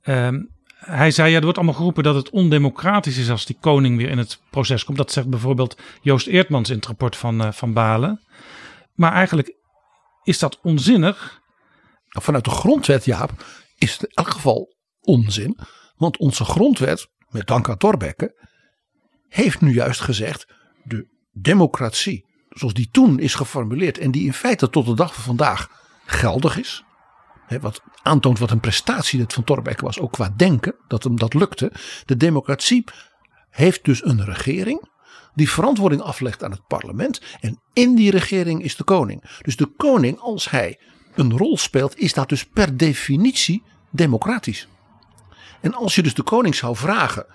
Ehm, hij zei, ja, er wordt allemaal geroepen dat het ondemocratisch is als die koning weer in het proces komt. Dat zegt bijvoorbeeld Joost Eertmans in het rapport van, uh, van Balen. Maar eigenlijk is dat onzinnig. Vanuit de grondwet, Jaap, is het in elk geval onzin. Want onze grondwet, met dank aan Thorbecke, heeft nu juist gezegd: de democratie, zoals die toen is geformuleerd en die in feite tot de dag van vandaag geldig is. Wat aantoont wat een prestatie dit van Torbeck was, ook qua denken, dat hem dat lukte. De democratie heeft dus een regering die verantwoording aflegt aan het parlement. En in die regering is de koning. Dus de koning, als hij een rol speelt, is dat dus per definitie democratisch. En als je dus de koning zou vragen: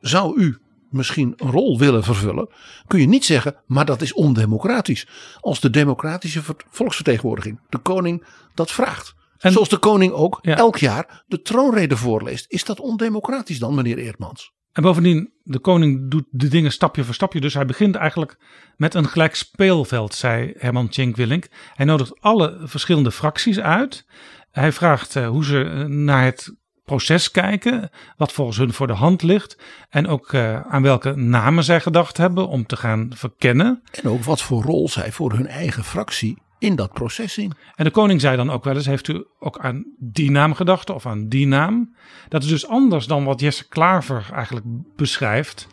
zou u misschien een rol willen vervullen, kun je niet zeggen, maar dat is ondemocratisch. Als de democratische volksvertegenwoordiging, de koning, dat vraagt. En, Zoals de koning ook elk jaar de troonrede voorleest. Is dat ondemocratisch dan, meneer Eertmans? En bovendien, de koning doet de dingen stapje voor stapje. Dus hij begint eigenlijk met een gelijk speelveld, zei Herman Tjenk Willink. Hij nodigt alle verschillende fracties uit. Hij vraagt uh, hoe ze eh, naar het proces kijken, wat volgens hun voor de hand ligt. En ook uh, aan welke namen zij gedacht hebben om te gaan verkennen. En ook wat voor rol zij voor hun eigen fractie in dat proces zien. En de koning zei dan ook wel eens: Heeft u ook aan die naam gedacht of aan die naam? Dat is dus anders dan wat Jesse Klaver eigenlijk beschrijft.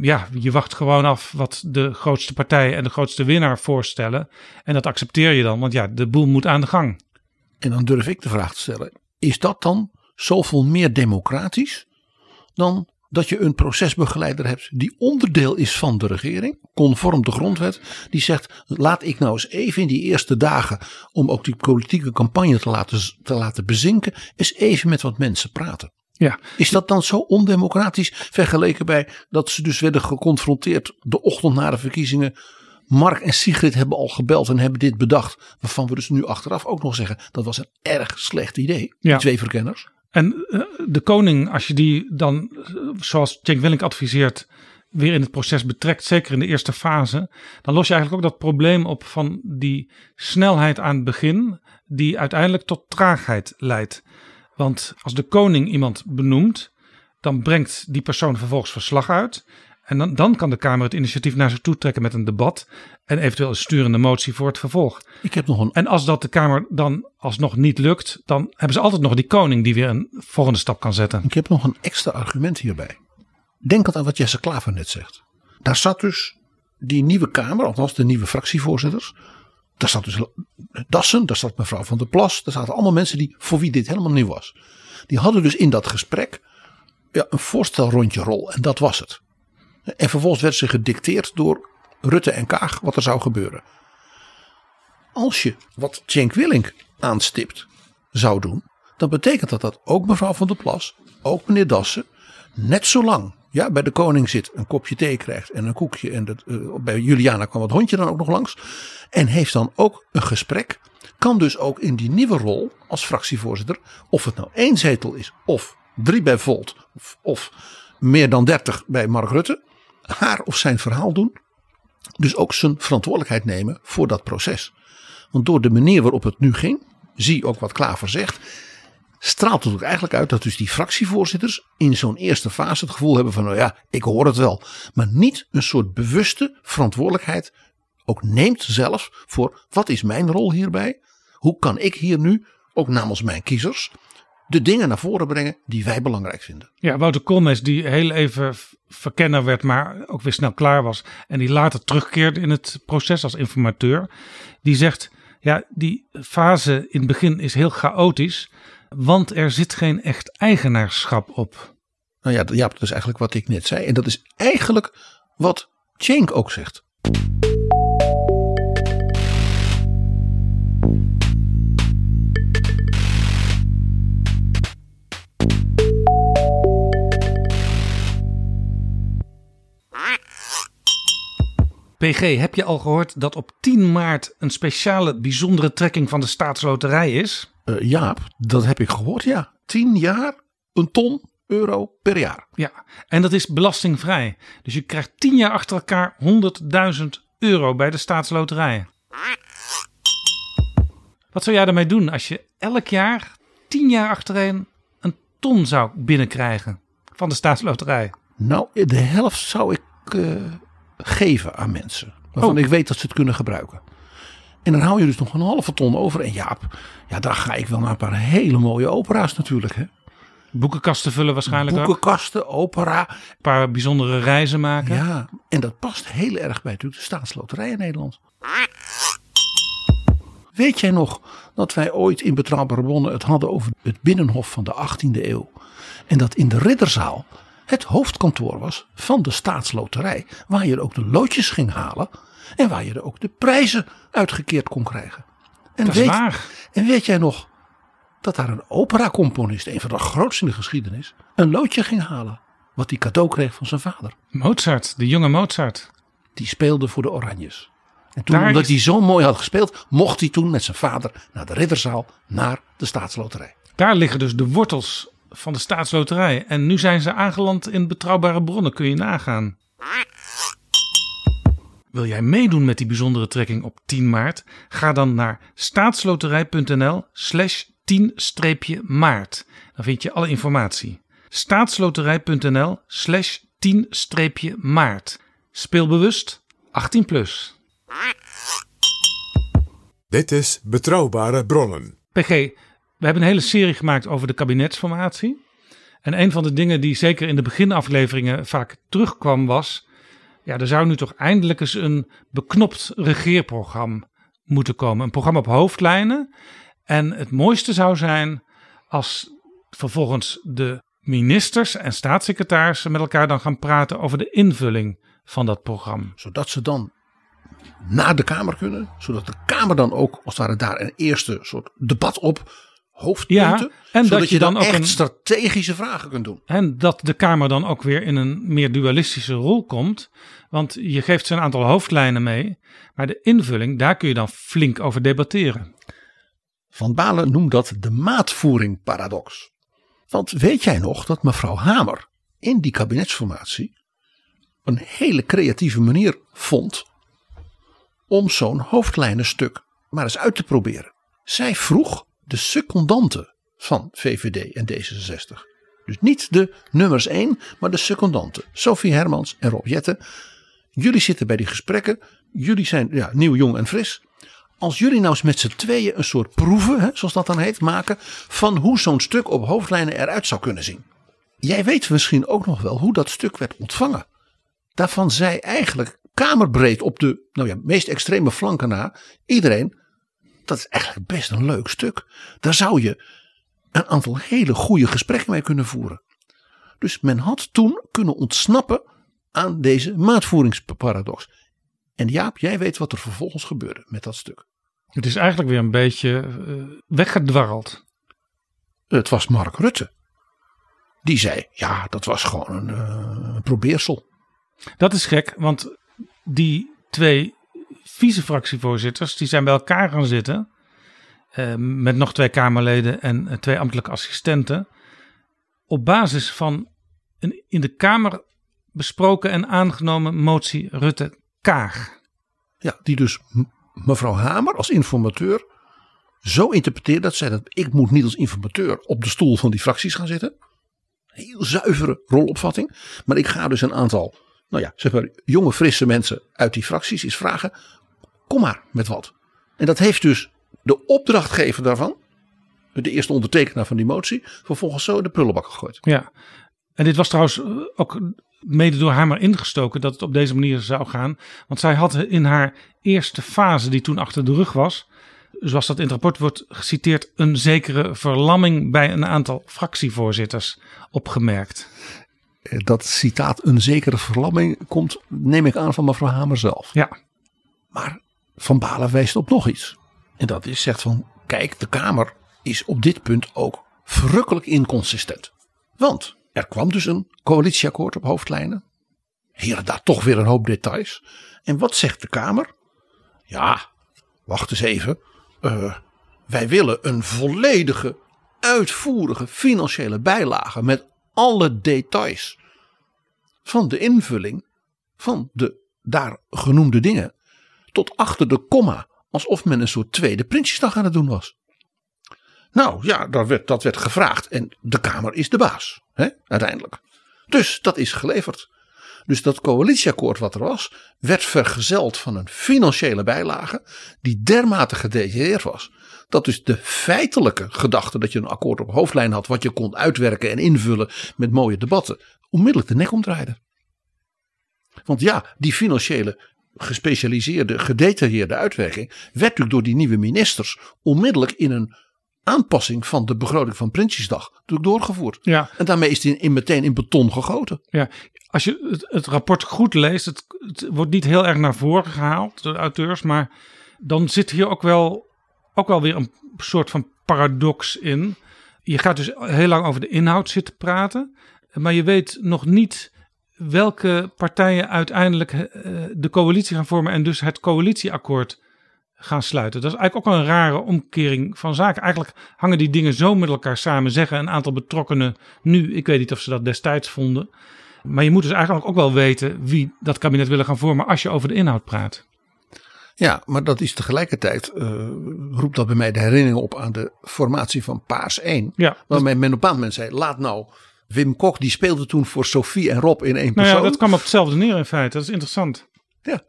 Ja, je wacht gewoon af wat de grootste partij en de grootste winnaar voorstellen. En dat accepteer je dan, want ja, de boel moet aan de gang. En dan durf ik de vraag te stellen: is dat dan zoveel meer democratisch dan dat je een procesbegeleider hebt die onderdeel is van de regering, conform de grondwet, die zegt: laat ik nou eens even in die eerste dagen, om ook die politieke campagne te laten, te laten bezinken, eens even met wat mensen praten. Ja. Is dat dan zo ondemocratisch vergeleken bij dat ze dus werden geconfronteerd de ochtend na de verkiezingen? Mark en Sigrid hebben al gebeld en hebben dit bedacht. Waarvan we dus nu achteraf ook nog zeggen dat was een erg slecht idee. Ja. Die twee verkenners. En eh, de koning, als je die dan, zoals Cenk Willink adviseert, weer in het proces betrekt, zeker in de eerste fase, dan los je eigenlijk ook dat probleem op van die snelheid aan het begin, die uiteindelijk tot traagheid leidt. Want als de koning iemand benoemt, dan brengt die persoon vervolgens verslag uit. En dan, dan kan de Kamer het initiatief naar zich toe trekken met een debat. En eventueel een sturende motie voor het vervolg. Ik heb nog een... En als dat de Kamer dan alsnog niet lukt, dan hebben ze altijd nog die koning die weer een volgende stap kan zetten. Ik heb nog een extra argument hierbij. Denk aan wat Jesse Klaver net zegt. Daar zat dus die nieuwe Kamer, althans de nieuwe fractievoorzitters. Daar zat dus Dassen, daar zat mevrouw van der Plas. Daar zaten allemaal mensen die, voor wie dit helemaal nieuw was. Die hadden dus in dat gesprek ja, een voorstelrondje rol. En dat was het. En vervolgens werd ze gedicteerd door Rutte en Kaag wat er zou gebeuren. Als je wat Cenk Willink aanstipt zou doen, dan betekent dat dat ook mevrouw van der Plas, ook meneer Dassen, net zo lang ja, bij de koning zit, een kopje thee krijgt en een koekje. En dat, uh, bij Juliana kwam het hondje dan ook nog langs. En heeft dan ook een gesprek. Kan dus ook in die nieuwe rol als fractievoorzitter, of het nou één zetel is, of drie bij Volt, of, of meer dan dertig bij Mark Rutte haar of zijn verhaal doen. Dus ook zijn verantwoordelijkheid nemen voor dat proces. Want door de manier waarop het nu ging, zie ook wat Klaver zegt, straalt het ook eigenlijk uit dat dus die fractievoorzitters in zo'n eerste fase het gevoel hebben van nou ja, ik hoor het wel. Maar niet een soort bewuste verantwoordelijkheid ook neemt zelf voor wat is mijn rol hierbij? Hoe kan ik hier nu, ook namens mijn kiezers, de dingen naar voren brengen die wij belangrijk vinden. Ja, Wouter Koolmees die heel even verkenner werd, maar ook weer snel klaar was. En die later terugkeerde in het proces als informateur. Die zegt, ja, die fase in het begin is heel chaotisch, want er zit geen echt eigenaarschap op. Nou ja, ja, dat is eigenlijk wat ik net zei. En dat is eigenlijk wat Cenk ook zegt. PG, heb je al gehoord dat op 10 maart een speciale bijzondere trekking van de staatsloterij is? Uh, Jaap, dat heb ik gehoord, ja. 10 jaar, een ton euro per jaar. Ja, en dat is belastingvrij. Dus je krijgt 10 jaar achter elkaar 100.000 euro bij de staatsloterij. Wat zou jij daarmee doen als je elk jaar 10 jaar achtereen een ton zou binnenkrijgen van de staatsloterij? Nou, de helft zou ik uh, geven aan mensen. Waarvan oh. ik weet dat ze het kunnen gebruiken. En dan hou je dus nog een halve ton over. En Jaap, ja, daar ga ik wel naar een paar hele mooie opera's natuurlijk. Hè. Boekenkasten vullen waarschijnlijk Boekenkasten, opera. Een paar bijzondere reizen maken. Ja, en dat past heel erg bij natuurlijk de staatsloterij in Nederland. Weet jij nog dat wij ooit in Betrouwbare Bronnen het hadden over het binnenhof van de 18e eeuw. En dat in de Ridderzaal het hoofdkantoor was van de staatsloterij. Waar je ook de loodjes ging halen en waar je er ook de prijzen uitgekeerd kon krijgen. En Dat is weet, waar. En weet jij nog dat daar een operacomponist, een van de grootste in de geschiedenis, een loodje ging halen. Wat hij cadeau kreeg van zijn vader. Mozart, de jonge Mozart. Die speelde voor de Oranjes. En toen, Daar omdat is- hij zo mooi had gespeeld, mocht hij toen met zijn vader naar de Ridderzaal, naar de staatsloterij. Daar liggen dus de wortels van de staatsloterij. En nu zijn ze aangeland in betrouwbare bronnen, kun je nagaan. Wil jij meedoen met die bijzondere trekking op 10 maart? Ga dan naar staatsloterij.nl slash 10-maart. Dan vind je alle informatie. staatsloterij.nl slash 10-maart. Speel bewust 18 plus. Dit is Betrouwbare Bronnen. PG, we hebben een hele serie gemaakt over de kabinetsformatie. En een van de dingen die zeker in de beginafleveringen vaak terugkwam was... ja, er zou nu toch eindelijk eens een beknopt regeerprogramma moeten komen. Een programma op hoofdlijnen. En het mooiste zou zijn als vervolgens de ministers en staatssecretarissen met elkaar dan gaan praten over de invulling van dat programma. Zodat ze dan naar de Kamer kunnen. Zodat de Kamer dan ook, als het ware, daar een eerste soort debat op hoofdpunten. Ja, en zodat dat je je dan, dan ook echt een- strategische vragen kunt doen. En dat de Kamer dan ook weer in een meer dualistische rol komt. Want je geeft ze een aantal hoofdlijnen mee. Maar de invulling, daar kun je dan flink over debatteren. Van Balen noemt dat de maatvoering paradox. Want weet jij nog dat mevrouw Hamer in die kabinetsformatie een hele creatieve manier vond om zo'n hoofdlijnenstuk maar eens uit te proberen. Zij vroeg de secondanten van VVD en D66. Dus niet de nummers 1, maar de secondanten. Sophie Hermans en Rob Jetten. Jullie zitten bij die gesprekken. Jullie zijn ja, nieuw, jong en fris. Als jullie nou eens met z'n tweeën een soort proeven, hè, zoals dat dan heet, maken. van hoe zo'n stuk op hoofdlijnen eruit zou kunnen zien. Jij weet misschien ook nog wel hoe dat stuk werd ontvangen. Daarvan zei eigenlijk kamerbreed op de nou ja, meest extreme flanken na iedereen. Dat is eigenlijk best een leuk stuk. Daar zou je een aantal hele goede gesprekken mee kunnen voeren. Dus men had toen kunnen ontsnappen aan deze maatvoeringsparadox. En Jaap, jij weet wat er vervolgens gebeurde met dat stuk. Het is eigenlijk weer een beetje eh, weggedwarreld. Het was Mark Rutte. Die zei, ja, dat was gewoon een eh, probeersel. Dat is gek, want die twee vice-fractievoorzitters die zijn bij elkaar gaan zitten. eh, met nog twee Kamerleden en eh, twee ambtelijke assistenten. Op basis van een in de Kamer besproken en aangenomen motie Rutte-Kaag. Ja, die dus mevrouw Hamer als informateur zo interpreteert dat zij dat ik moet niet als informateur op de stoel van die fracties gaan zitten. Heel zuivere rolopvatting. Maar ik ga dus een aantal, nou ja, zeg maar jonge frisse mensen uit die fracties eens vragen. Kom maar met wat. En dat heeft dus de opdrachtgever daarvan, de eerste ondertekenaar van die motie, vervolgens zo in de prullenbak gegooid. Ja, en dit was trouwens eh, ook mede door haar maar ingestoken dat het op deze manier zou gaan. Want zij had in haar eerste fase, die toen achter de rug was, zoals dat in het rapport wordt geciteerd, een zekere verlamming bij een aantal fractievoorzitters opgemerkt. Eh, Dat citaat een zekere verlamming komt, neem ik aan, van mevrouw Hamer zelf. Ja, Maar Van Balen wijst op nog iets. En dat is zegt van, kijk, de Kamer is op dit punt ook verrukkelijk inconsistent. Want er kwam dus een coalitieakkoord op hoofdlijnen. Hier en daar toch weer een hoop details. En wat zegt de Kamer? Ja, wacht eens even. Eh, wij willen een volledige, uitvoerige financiële bijlage met alle details van de invulling van de daar genoemde dingen tot achter de komma, alsof men een soort tweede Prinsjesdag aan het doen was. Nou ja, dat werd, dat werd gevraagd en de Kamer is de baas, hè, uiteindelijk. Dus dat is geleverd. Dus dat coalitieakkoord wat er was, werd vergezeld van een financiële bijlage die dermate gedetailleerd was. Dat dus de feitelijke gedachte dat je een akkoord op hoofdlijn had, wat je kon uitwerken en invullen met mooie debatten, onmiddellijk de nek omdraaide. Want ja, die financiële gespecialiseerde, gedetailleerde uitwerking, werd natuurlijk door die nieuwe ministers onmiddellijk in een aanpassing van de begroting van Prinsjesdag doorgevoerd. Ja. En daarmee is die in, meteen in beton gegoten. Ja, als je het, het rapport goed leest, het, het, wordt niet heel erg naar voren gehaald door de auteurs, maar dan zit hier ook wel, ook wel weer een soort van paradox in. Je gaat dus heel lang over de inhoud zitten praten, maar je weet nog niet welke partijen uiteindelijk uh, de coalitie gaan vormen en dus het coalitieakkoord gaan sluiten. Dat is eigenlijk ook een rare omkering van zaken. Eigenlijk hangen die dingen zo met elkaar samen, zeggen een aantal betrokkenen nu. Ik weet niet of ze dat destijds vonden. Maar je moet dus eigenlijk ook wel weten wie dat kabinet willen gaan vormen als je over de inhoud praat. Ja, maar dat is tegelijkertijd, uh, roept dat bij mij de herinnering op aan de formatie van Paars 1. Ja, waarmee men op een bepaald moment zei, laat nou Wim Kok, die speelde toen voor Sophie en Rob in één persoon. Nou ja, dat kwam op hetzelfde neer in feite. Dat is interessant. Ja.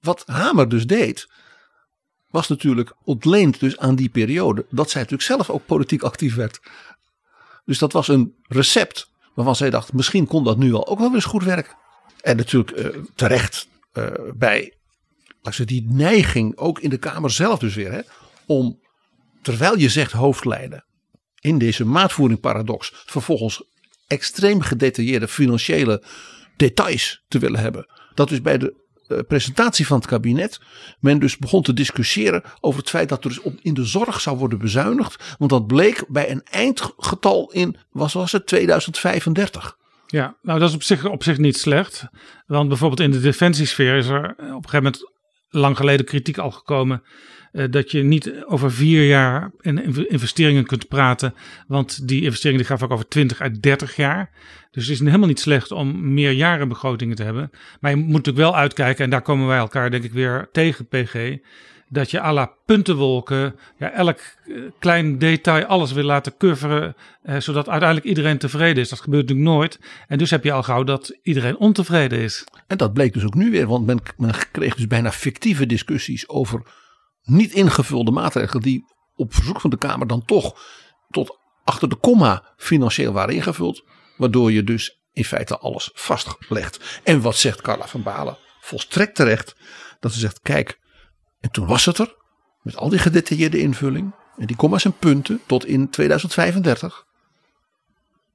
Wat Hamer dus deed, was natuurlijk ontleend dus aan die periode dat zij natuurlijk zelf ook politiek actief werd. Dus dat was een recept waarvan zij dacht, misschien kon dat nu al ook wel eens goed werken. En natuurlijk uh, terecht uh, bij ze die neiging, ook in de Kamer zelf dus weer, hè, om terwijl je zegt hoofdlijnen in deze maatvoering paradox vervolgens extreem gedetailleerde financiële details te willen hebben. Dat dus bij de uh, presentatie van het kabinet men dus begon te discussiëren over het feit dat er dus op, in de zorg zou worden bezuinigd. Want dat bleek bij een eindgetal in, was, was het 2035. Ja, nou dat is op zich, op zich niet slecht. Want bijvoorbeeld in de defensiesfeer is er op een gegeven moment lang geleden kritiek al gekomen. Uh, dat je niet over vier jaar in investeringen kunt praten. Want die investeringen die gaan vaak over 20 uit 30 jaar. Dus het is helemaal niet slecht om meerjarenbegrotingen te hebben. Maar je moet natuurlijk wel uitkijken, en daar komen wij elkaar denk ik weer tegen, PG. Dat je à la puntenwolken, ja, elk klein detail, alles wil laten coveren. Eh, zodat uiteindelijk iedereen tevreden is. Dat gebeurt natuurlijk nooit. En dus heb je al gauw dat iedereen ontevreden is. En dat bleek dus ook nu weer, want men kreeg dus bijna fictieve discussies over niet ingevulde maatregelen. die op verzoek van de Kamer dan toch tot achter de komma financieel waren ingevuld. Waardoor je dus in feite alles vastlegt. En wat zegt Carla van Balen? Volstrekt terecht. Dat ze zegt, kijk, en toen was het er. Met al die gedetailleerde invulling. En die komma's en punten tot in 2035.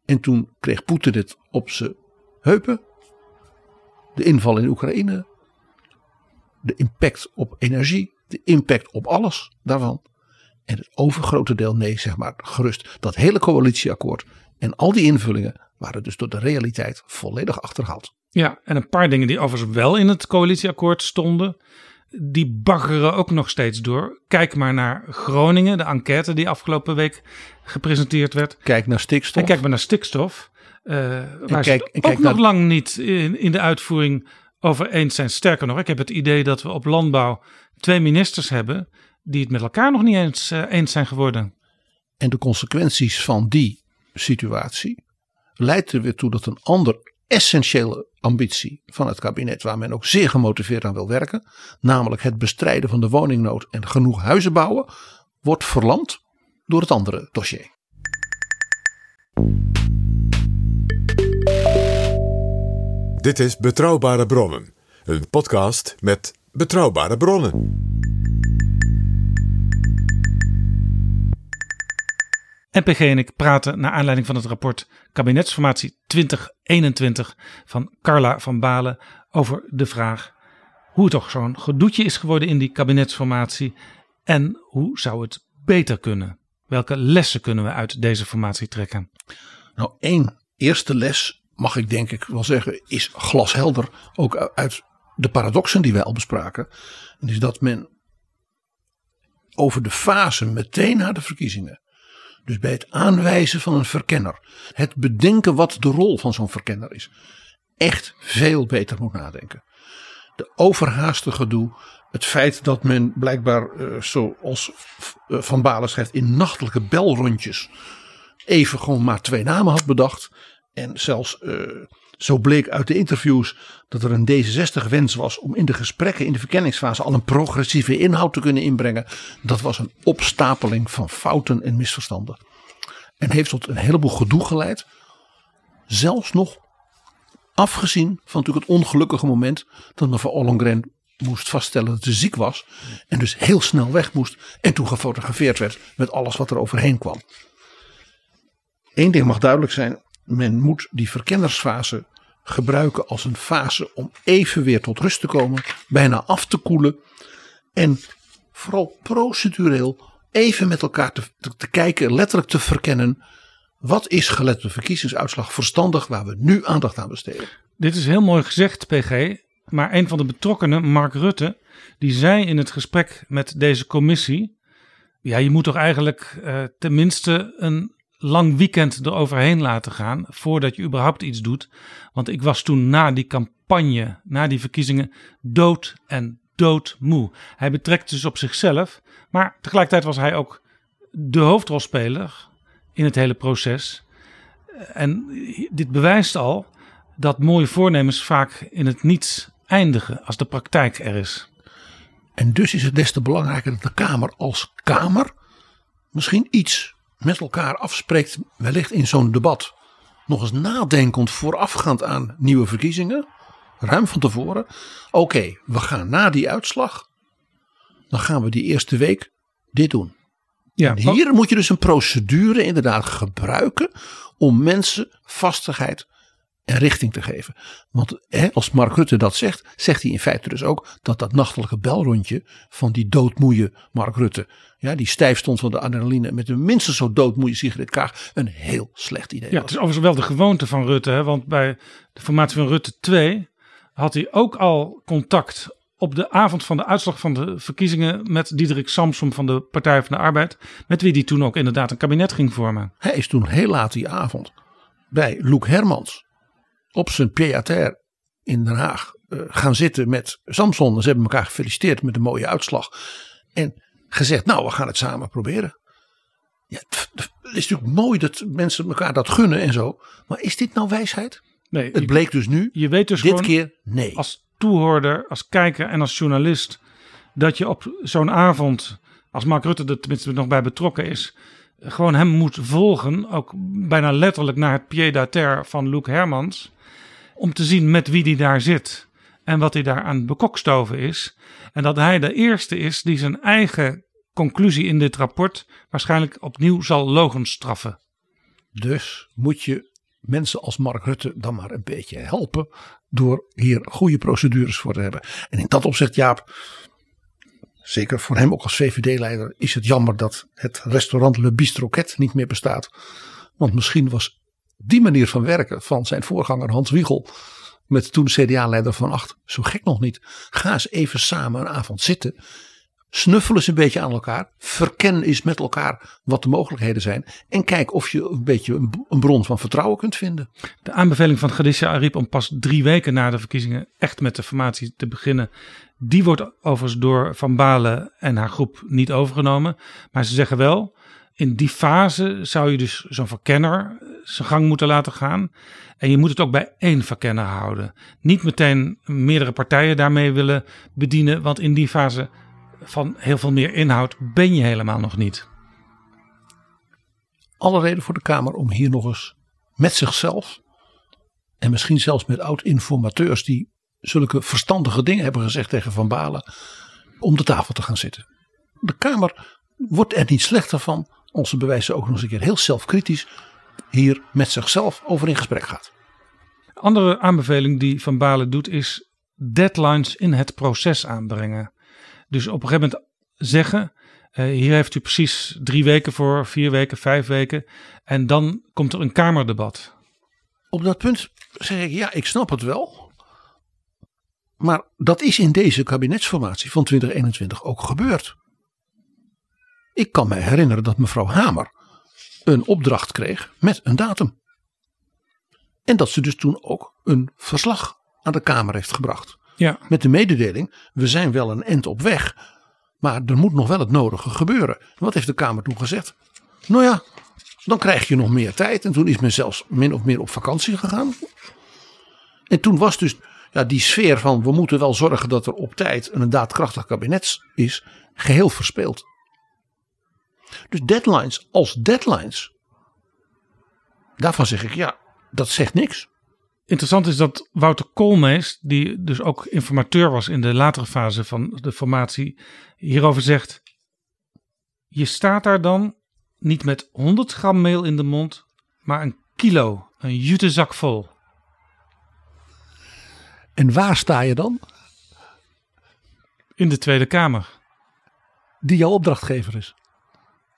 En toen kreeg Poetin dit op zijn heupen. De inval in Oekraïne. De impact op energie. De impact op alles daarvan. En het overgrote deel nee, zeg maar gerust. Dat hele coalitieakkoord en al die invullingen waren dus door de realiteit volledig achterhaald. Ja, en een paar dingen die overigens wel in het coalitieakkoord stonden, die baggeren ook nog steeds door. Kijk maar naar Groningen, de enquête die afgelopen week gepresenteerd werd. Kijk naar stikstof. En kijk maar naar stikstof. Uh, waar kijk, ze ook nog lang niet in, in de uitvoering over eens zijn. Sterker nog, ik heb het idee dat we op landbouw twee ministers hebben die het met elkaar nog niet eens uh, eens zijn geworden. En de consequenties van die situatie leidt er weer toe dat een ander essentiële ambitie van het kabinet, waar men ook zeer gemotiveerd aan wil werken, namelijk het bestrijden van de woningnood en genoeg huizen bouwen, wordt verlamd door het andere dossier. Dit is Betrouwbare Bronnen, een podcast met betrouwbare bronnen. NPG en ik praten naar aanleiding van het rapport Kabinetsformatie 2021 van Carla van Balen over de vraag hoe het toch zo'n gedoetje is geworden in die kabinetsformatie en hoe zou het beter kunnen? Welke lessen kunnen we uit deze formatie trekken? Nou, één eerste les mag ik denk ik wel zeggen is glashelder ook uit de paradoxen die wij al bespraken. En is dat men over de fase meteen na de verkiezingen dus bij het aanwijzen van een verkenner, het bedenken wat de rol van zo'n verkenner is, echt veel beter moet nadenken. De overhaaste gedoe, het feit dat men blijkbaar, uh, zoals Van Balen schrijft, in nachtelijke belrondjes even gewoon maar twee namen had bedacht. En zelfs uh, zo bleek uit de interviews dat er een D66-wens was om in de gesprekken in de verkenningsfase al een progressieve inhoud te kunnen inbrengen. Dat was een opstapeling van fouten en misverstanden. En heeft tot een heleboel gedoe geleid. Zelfs nog Afgezien van natuurlijk het ongelukkige moment dat mevrouw Ollongren moest vaststellen dat ze ziek was. En dus heel snel weg moest. En toen gefotografeerd werd met alles wat er overheen kwam. Eén ding mag duidelijk zijn. Men moet die verkennersfase gebruiken als een fase om even weer tot rust te komen. Bijna af te koelen. En vooral procedureel even met elkaar te, kijken, letterlijk te verkennen. Wat is gelet de verkiezingsuitslag verstandig waar we nu aandacht aan besteden? Dit is heel mooi gezegd, PG. Maar een van de betrokkenen, Mark Rutte, die zei in het gesprek met deze commissie. Ja, je moet toch eigenlijk uh, tenminste een lang weekend eroverheen laten gaan voordat je überhaupt iets doet. Want ik was toen na die campagne, na die verkiezingen, dood en doodmoe. Hij betrekt dus op zichzelf, maar tegelijkertijd was hij ook de hoofdrolspeler in het hele proces. En dit bewijst al dat mooie voornemens vaak in het niets eindigen als de praktijk er is. En dus is het des te belangrijker dat de Kamer als Kamer misschien iets met elkaar afspreekt, wellicht in zo'n debat. Nog eens nadenkend voorafgaand aan nieuwe verkiezingen, ruim van tevoren. Oké, we gaan na die uitslag, dan gaan we die eerste week dit doen. Ja, hier moet je dus een procedure inderdaad gebruiken om mensen vastigheid en richting te geven. Want hè, als Mark Rutte dat zegt, zegt hij in feite dus ook dat dat nachtelijke belrondje van die doodmoeie Mark Rutte, ja, die stijf stond van de adrenaline met een minstens zo doodmoeie Sigrid Kaag, een heel slecht idee. Ja, het is overigens wel de gewoonte van Rutte, hè, want bij de formatie van Rutte 2 had hij ook al contact op de avond van de uitslag van de verkiezingen met Diederik Samsom van de Partij van de Arbeid, met wie hij toen ook inderdaad een kabinet ging vormen. Hij is toen heel laat die avond bij Loek Hermans op zijn pied in Den Haag uh, gaan zitten met Samson. Ze hebben elkaar gefeliciteerd met een mooie uitslag. En gezegd, nou we gaan het samen proberen. Ja, het is natuurlijk mooi dat mensen elkaar dat gunnen en zo. Maar is dit nou wijsheid? Nee. Het bleek dus nu. Je weet dus dit keer nee. Als toehoorder, als kijker en als journalist. Dat je op zo'n avond, als Mark Rutte er tenminste nog bij betrokken is. Gewoon hem moet volgen. Ook bijna letterlijk naar het pied-à-terre van Luc Hermans om te zien met wie die daar zit en wat hij daar aan bekokstoven is. En dat hij de eerste is die zijn eigen conclusie in dit rapport waarschijnlijk opnieuw zal logenstraffen. Dus moet je mensen als Mark Rutte dan maar een beetje helpen door hier goede procedures voor te hebben. En in dat opzicht, Jaap, zeker voor hem ook als VVD-leider, is het jammer dat het restaurant Le Bistroquet niet meer bestaat. Want misschien was die manier van werken van zijn voorganger Hans Wiegel. Met toen CDA-leider van Acht. Zo gek nog niet. Ga eens even samen een avond zitten. Snuffel eens een beetje aan elkaar. Verken eens met elkaar wat de mogelijkheden zijn. En kijk of je een beetje een bron van vertrouwen kunt vinden. De aanbeveling van Gadisha Ariep om pas drie weken na de verkiezingen echt met de formatie te beginnen. Die wordt overigens door Van Balen en haar groep niet overgenomen. Maar ze zeggen wel, in die fase zou je dus zo'n verkenner zijn gang moeten laten gaan. En je moet het ook bij één verkenner houden. Niet meteen meerdere partijen daarmee willen bedienen, want in die fase van heel veel meer inhoud ben je helemaal nog niet. Alle reden voor de Kamer om hier nog eens met zichzelf en misschien zelfs met oud-informateurs die zulke verstandige dingen hebben gezegd tegen Van Balen, om de tafel te gaan zitten. De Kamer wordt er niet slechter van onze bewijzen ook nog eens een keer heel zelfkritisch hier met zichzelf over in gesprek gaat. Andere aanbeveling die Van Balen doet is deadlines in het proces aanbrengen. Dus op een gegeven moment zeggen, uh, hier heeft u precies drie weken voor, vier weken, vijf weken. En dan komt er een Kamerdebat. Op dat punt zeg ik, ja, ik snap het wel. Maar dat is in deze kabinetsformatie van 2021 ook gebeurd. Ik kan me herinneren dat mevrouw Hamer een opdracht kreeg met een datum. En dat ze dus toen ook een verslag aan de Kamer heeft gebracht. Ja. Met de mededeling: we zijn wel een end op weg, maar er moet nog wel het nodige gebeuren. Wat heeft de Kamer toen gezegd? Nou ja, dan krijg je nog meer tijd. En toen is men zelfs min of meer op vakantie gegaan. En toen was dus ja, die sfeer van we moeten wel zorgen dat er op tijd een daadkrachtig kabinet is, geheel verspeeld. Dus deadlines als deadlines. Daarvan zeg ik ja, dat zegt niks. interessant is dat Wouter Koolmees, die dus ook informateur was in de latere fase van de formatie, hierover zegt: Je staat daar dan niet met 100 gram meel in de mond, maar een kilo, een jutezak vol. En waar sta je dan? In de Tweede Kamer. Die jouw opdrachtgever is.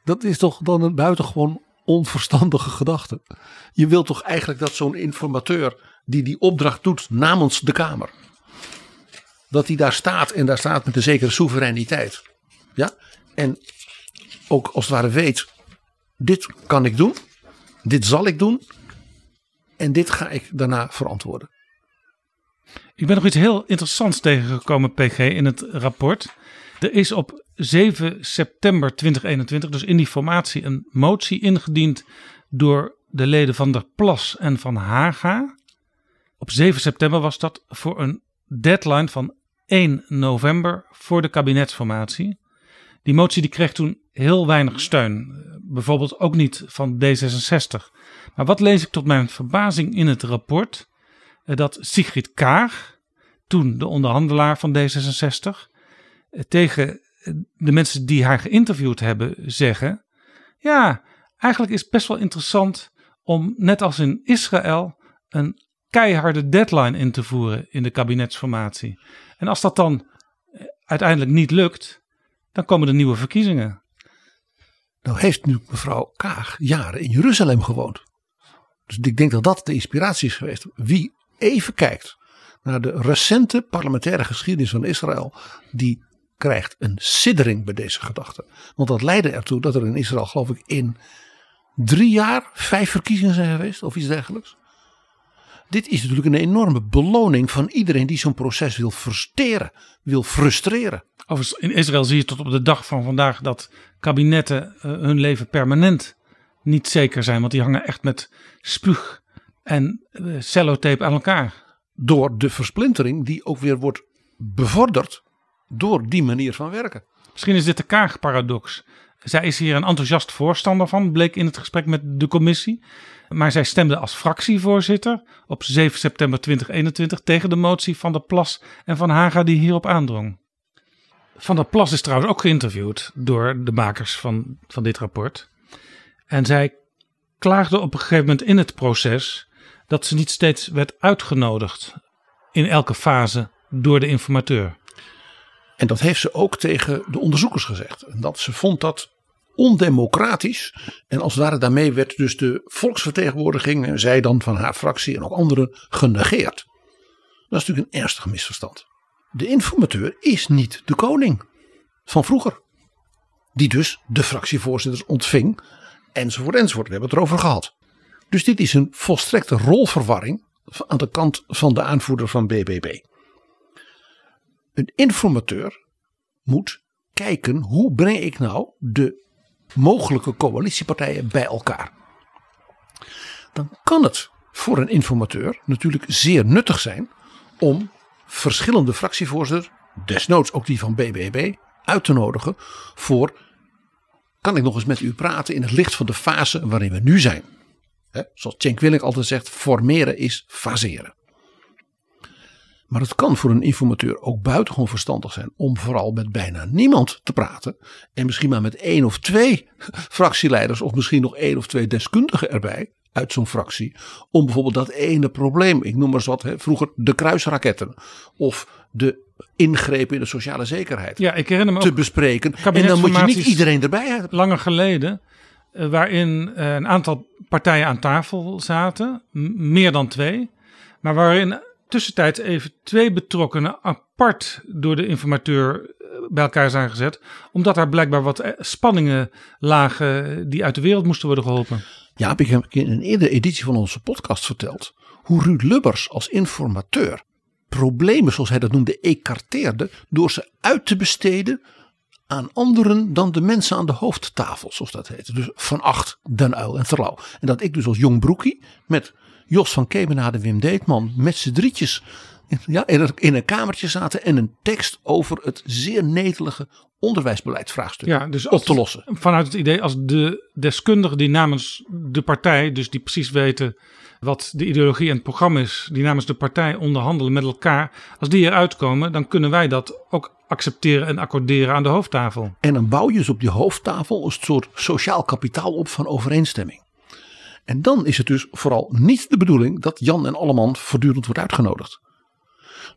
Dat is toch dan een buitengewoon onverstandige gedachte. Je wilt toch eigenlijk dat zo'n informateur die die opdracht doet namens de Kamer. Dat hij daar staat en daar staat met een zekere soevereiniteit. Ja? En ook als het ware weet, dit kan ik doen, dit zal ik doen en dit ga ik daarna verantwoorden. Ik ben nog iets heel interessants tegengekomen, PG, in het rapport. Er is op 7 september 2021, dus in die formatie, een motie ingediend door de leden van der Plas en van Haga. Op 7 september was dat voor een deadline van 1 november voor de kabinetsformatie. Die motie die kreeg toen heel weinig steun. Bijvoorbeeld ook niet van D66. Maar wat lees ik tot mijn verbazing in het rapport? Eh, dat Sigrid Kaag, toen de onderhandelaar van D66, eh, tegen eh, de mensen die haar geïnterviewd hebben zeggen: Ja, eigenlijk is het best wel interessant om, net als in Israël, een keiharde deadline in te voeren in de kabinetsformatie. En als dat dan uiteindelijk niet lukt, dan komen er nieuwe verkiezingen. Nou heeft nu mevrouw Kaag jaren in Jeruzalem gewoond. Dus ik denk dat dat de inspiratie is geweest. Wie even kijkt naar de recente parlementaire geschiedenis van Israël, die krijgt een siddering bij deze gedachte. Want dat leidde ertoe dat er in Israël, geloof ik, in drie jaar vijf verkiezingen zijn geweest of iets dergelijks. Dit is natuurlijk een enorme beloning van iedereen die zo'n proces wil versteren, wil frustreren. In Israël zie je tot op de dag van vandaag dat kabinetten uh, hun leven permanent niet zeker zijn. Want die hangen echt met spuug en uh, cellotape aan elkaar. Door de versplintering die ook weer wordt bevorderd door die manier van werken. Misschien is dit de Kaag-paradox. Zij is hier een enthousiast voorstander van, bleek in het gesprek met de commissie. Maar zij stemde als fractievoorzitter op 7 september 2021 tegen de motie van de Plas en van Haga die hierop aandrong. Van der Plas is trouwens ook geïnterviewd door de makers van, van dit rapport. En zij klaagde op een gegeven moment in het proces dat ze niet steeds werd uitgenodigd in elke fase door de informateur. En dat heeft ze ook tegen de onderzoekers gezegd. Dat ze vond dat ondemocratisch. En als het ware daarmee werd dus de volksvertegenwoordiging, en zij dan van haar fractie en ook anderen, genegeerd. Dat is natuurlijk een ernstig misverstand. De informateur is niet de koning van vroeger. Die dus de fractievoorzitters ontving, enzovoort, enzovoort. We hebben het erover gehad. Dus dit is een volstrekte rolverwarring aan de kant van de aanvoerder van BBB. Een informateur moet kijken hoe breng ik nou de mogelijke coalitiepartijen bij elkaar. Dan kan het voor een informateur natuurlijk zeer nuttig zijn om verschillende fractievoorzitters, desnoods ook die van BBB, uit te nodigen voor kan ik nog eens met u praten in het licht van de fase waarin we nu zijn. He, zoals Cenk altijd zegt, formeren is faseren. Maar het kan voor een informateur ook buitengewoon verstandig zijn om vooral met bijna niemand te praten. En misschien maar met één of twee <laughs> fractieleiders of misschien nog één of twee deskundigen erbij uit zo'n fractie. Om bijvoorbeeld dat ene probleem, ik noem maar eens wat, hè, vroeger de kruisraketten of de ingrepen in de sociale zekerheid ja, ik herinner me te bespreken. En dan moet je niet iedereen erbij hebben. Langer geleden, waarin uh, een aantal partijen aan tafel zaten, meer dan twee. Maar waarin tussentijds even twee betrokkenen apart door de informateur eh, bij elkaar zijn gezet. Omdat daar blijkbaar wat spanningen lagen die uit de wereld moesten worden geholpen. Ja, ik heb in een eerdere editie van onze podcast verteld. Hoe Ruud Lubbers als informateur problemen, zoals hij dat noemde, ecarteerde. Door ze uit te besteden aan anderen dan de mensen aan de hoofdtafel, zoals dat heet. Dus Van Acht, Den Uil en Terlouw. En dat ik dus als jong broekie met Jos van Kemenade, Wim Deetman met z'n drietjes ja, in, een, in een kamertje zaten en een tekst over het zeer netelige onderwijsbeleidsvraagstuk Ja, dus op te lossen. Vanuit het idee als de deskundigen die namens de partij, dus die precies weten wat de ideologie en het programma is, die namens de partij onderhandelen met elkaar, als die eruit komen, dan kunnen wij dat ook accepteren en accorderen aan de hoofdtafel. En dan bouw je op die hoofdtafel een soort sociaal kapitaal op van overeenstemming. En dan is het dus vooral niet de bedoeling dat Jan en Alleman voortdurend wordt uitgenodigd.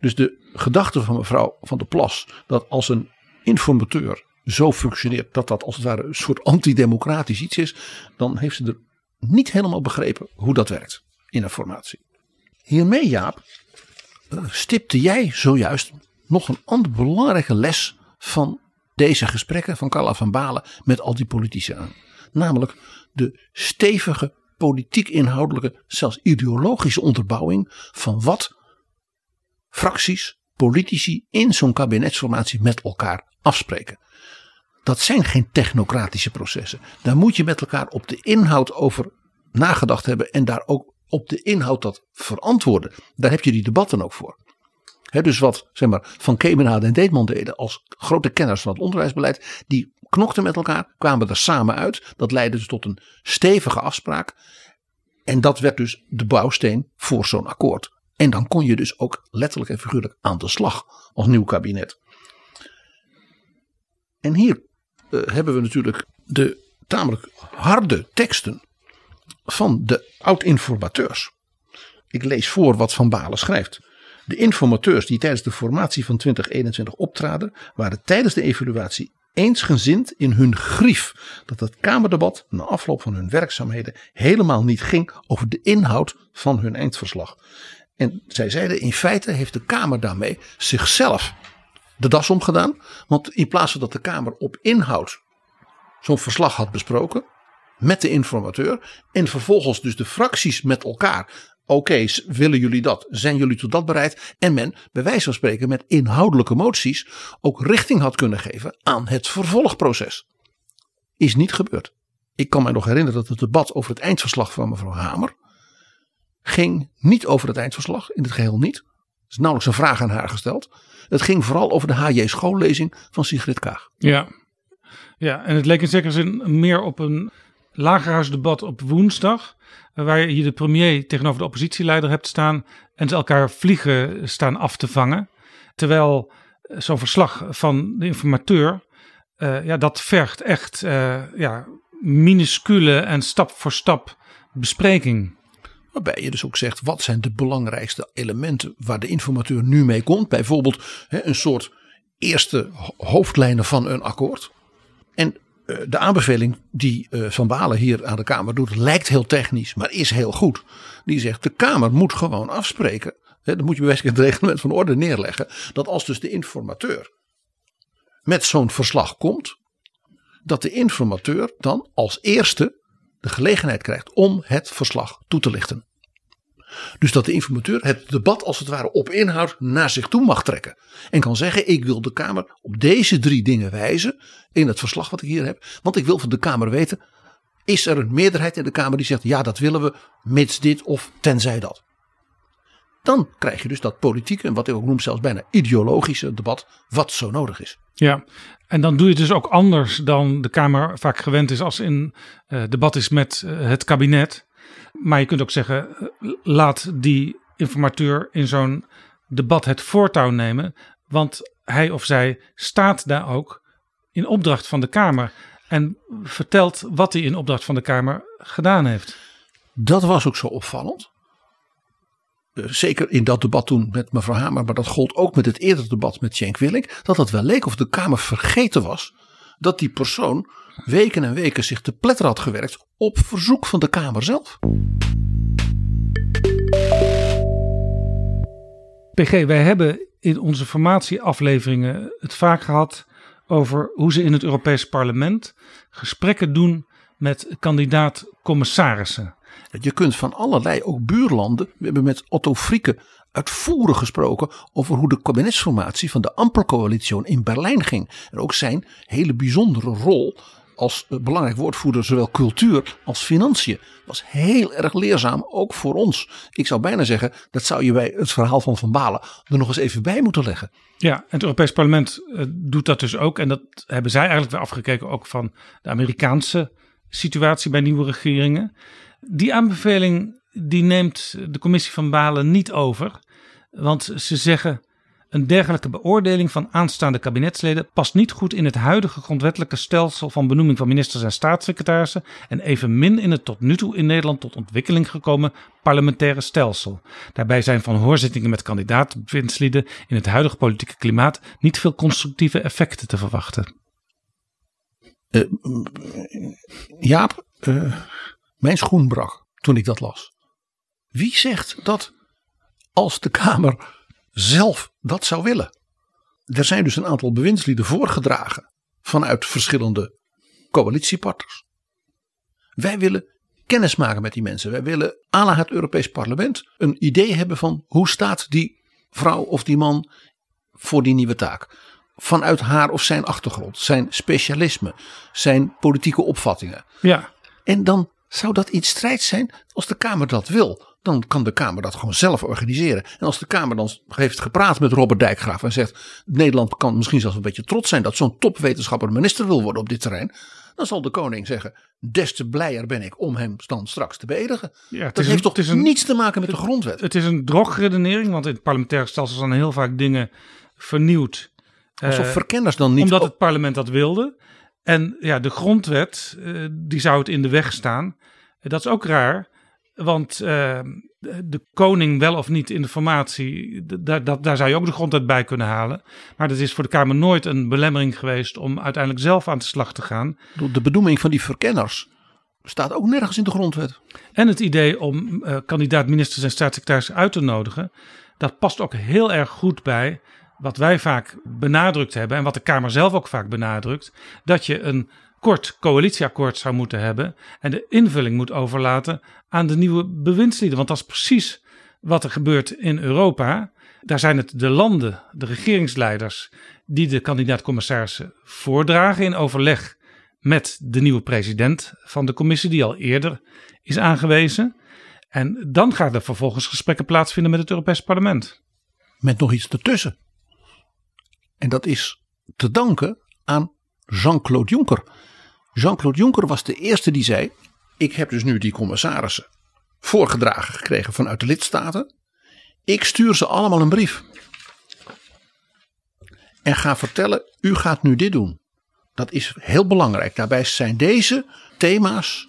Dus de gedachte van mevrouw Van der Plas dat als een informateur zo functioneert dat dat als het ware een soort antidemocratisch iets is, dan heeft ze er niet helemaal begrepen hoe dat werkt in een formatie. Hiermee Jaap, eh, stipte jij zojuist nog een andere belangrijke les van deze gesprekken van Carla van Balen met al die politici aan. Namelijk de stevige politiek inhoudelijke, zelfs ideologische onderbouwing van wat fracties, politici in zo'n kabinetsformatie met elkaar afspreken. Dat zijn geen technocratische processen. Daar moet je met elkaar op de inhoud over nagedacht hebben en daar ook op de inhoud dat verantwoorden. Daar heb je die debatten ook voor. Dus wat zeg maar, Van Kemenade en Deetman deden als grote kenners van het onderwijsbeleid. Die knokten met elkaar, kwamen er samen uit. Dat leidde dus tot een stevige afspraak. En dat werd dus de bouwsteen voor zo'n akkoord. En dan kon je dus ook letterlijk en figuurlijk aan de slag als nieuw kabinet. En hier eh, hebben we natuurlijk de tamelijk harde teksten van de oud-informateurs. Ik lees voor wat Van Balen schrijft. De informateurs die tijdens de formatie van 2021 optraden, waren tijdens de evaluatie eensgezind in hun grief dat het Kamerdebat na afloop van hun werkzaamheden helemaal niet ging over de inhoud van hun eindverslag. En zij zeiden in feite heeft de Kamer daarmee zichzelf de das omgedaan. Want in plaats van dat de Kamer op inhoud zo'n verslag had besproken met de informateur en vervolgens dus de fracties met elkaar Oké, willen jullie dat? Zijn jullie tot dat bereid? En men, bij wijze van spreken, met inhoudelijke moties ook richting had kunnen geven aan het vervolgproces. Is niet gebeurd. Ik kan mij nog herinneren dat het debat over het eindverslag van mevrouw Hamer ging niet over het eindverslag, in het geheel niet. Er is nauwelijks een vraag aan haar gesteld. Het ging vooral over de HJ schoollezing van Sigrid Kaag. Ja. ja, en het leek in zekere zin meer op een lagerhuisdebat op woensdag. Waar je hier de premier tegenover de oppositieleider hebt staan. En ze elkaar vliegen staan af te vangen. Terwijl eh, zo'n verslag van de informateur. eh, ja, dat vergt echt eh, ja, minuscule en stap voor stap bespreking. Waarbij je dus ook zegt, wat zijn de belangrijkste elementen waar de informateur nu mee komt. Bijvoorbeeld hè, een soort eerste ho- hoofdlijnen van een akkoord. En de aanbeveling die eh, Van Balen hier aan de Kamer doet, lijkt heel technisch, maar is heel goed. Die zegt, de Kamer moet gewoon afspreken. Hè, dan moet je bij het reglement van orde neerleggen. Dat als dus de informateur met zo'n verslag komt, dat de informateur dan als eerste de gelegenheid krijgt om het verslag toe te lichten. Dus dat de informateur het debat als het ware op inhoud naar zich toe mag trekken. En kan zeggen ik wil de Kamer op deze drie dingen wijzen in het verslag wat ik hier heb. Want ik wil van de Kamer weten is er een meerderheid in de Kamer die zegt ja dat willen we mits dit of tenzij dat. Dan krijg je dus dat politieke en wat ik ook noem zelfs bijna ideologische debat wat zo nodig is. Ja, en dan doe je het dus ook anders dan de Kamer vaak gewend is als in eh, debat is met eh, het kabinet. Maar je kunt ook zeggen, eh, laat die informateur in zo'n debat het voortouw nemen. Want hij of zij staat daar ook in opdracht van de Kamer. En vertelt wat hij in opdracht van de Kamer gedaan heeft. Dat was ook zo opvallend. Eh, Zeker in dat debat toen met mevrouw Hamer, maar dat gold ook met het eerdere debat met Cenk Willink. Dat het wel leek of de Kamer vergeten was dat die persoon weken en weken zich te pletter had gewerkt op verzoek van de Kamer zelf. PG, wij hebben in onze formatieafleveringen het vaak gehad over hoe ze in het Europees Parlement gesprekken doen met kandidaat-commissarissen. Je kunt van allerlei, ook buurlanden. We hebben met Otto Frieke uitvoerig gesproken over hoe de kabinetsformatie van de Ampercoalitie in Berlijn ging. En ook zijn hele bijzondere rol als belangrijk woordvoerder zowel cultuur als financiën. Was heel erg leerzaam, ook voor ons. Ik zou bijna zeggen, dat zou je bij het verhaal van Van Balen er nog eens even bij moeten leggen. Ja, en het Europees Parlement uh, doet dat dus ook. En dat hebben zij eigenlijk weer afgekeken ook van de Amerikaanse situatie bij nieuwe regeringen. Die aanbeveling die neemt de commissie van Balen niet over. Want ze zeggen een dergelijke beoordeling van aanstaande kabinetsleden past niet goed in het huidige grondwettelijke stelsel van benoeming van ministers en staatssecretarissen en evenmin in het tot nu toe in Nederland tot ontwikkeling gekomen parlementaire stelsel. Daarbij zijn van hoorzittingen met kandidaatbewindslieden in het huidige politieke klimaat niet veel constructieve effecten te verwachten. Uh, Jaap, uh, mijn schoen brak toen ik dat las. Wie zegt dat als de Kamer zelf dat zou willen. Er zijn dus een aantal bewindslieden voorgedragen vanuit verschillende coalitiepartners. Wij willen kennis maken met die mensen. Wij willen aan het Europees Parlement een idee hebben van hoe staat die vrouw of die man voor die nieuwe taak. Vanuit haar of zijn achtergrond, zijn specialisme, zijn politieke opvattingen. Ja. En dan zou dat iets strijd zijn als de Kamer dat wil dan kan de Kamer dat gewoon zelf organiseren. En als de Kamer dan heeft gepraat met Robert Dijkgraaf en zegt: Nederland kan misschien zelfs een beetje trots zijn dat zo'n topwetenschapper minister wil worden op dit terrein. Dan zal de koning zeggen: Des te blijer ben ik om hem dan straks te beëdigen. Ja, dat heeft toch een, niets te maken met de grondwet? Het is een drogredenering, want in het parlementaire stelsel zijn heel vaak dingen vernieuwd. Alsof uh, verkenners dan niet. Omdat het parlement dat wilde. En ja, de grondwet, uh, die zou het in de weg staan. Dat is ook raar. Want uh, de koning wel of niet in de formatie, daar, daar zou je ook de grondwet bij kunnen halen. Maar dat is voor de Kamer nooit een belemmering geweest om uiteindelijk zelf aan de slag te gaan. De benoeming van die verkenners staat ook nergens in de grondwet. En het idee om uh, kandidaat ministers en staatssecretarissen uit te nodigen, dat past ook heel erg goed bij wat wij vaak benadrukt hebben en wat de Kamer zelf ook vaak benadrukt. Dat je een kort coalitieakkoord zou moeten hebben en de invulling moet overlaten aan de nieuwe bewindslieden. Want dat is precies wat er gebeurt in Europa. Daar zijn het de landen, de regeringsleiders, die de kandidaat-commissarissen voordragen in overleg met de nieuwe president van de commissie, die al eerder is aangewezen. En dan gaan er vervolgens gesprekken plaatsvinden met het Europees Parlement. Met nog iets ertussen. En dat is te danken aan Jean-Claude Juncker. Jean-Claude Juncker was de eerste die zei: Ik heb dus nu die commissarissen voorgedragen gekregen vanuit de lidstaten. Ik stuur ze allemaal een brief. En ga vertellen: U gaat nu dit doen. Dat is heel belangrijk. Daarbij zijn deze thema's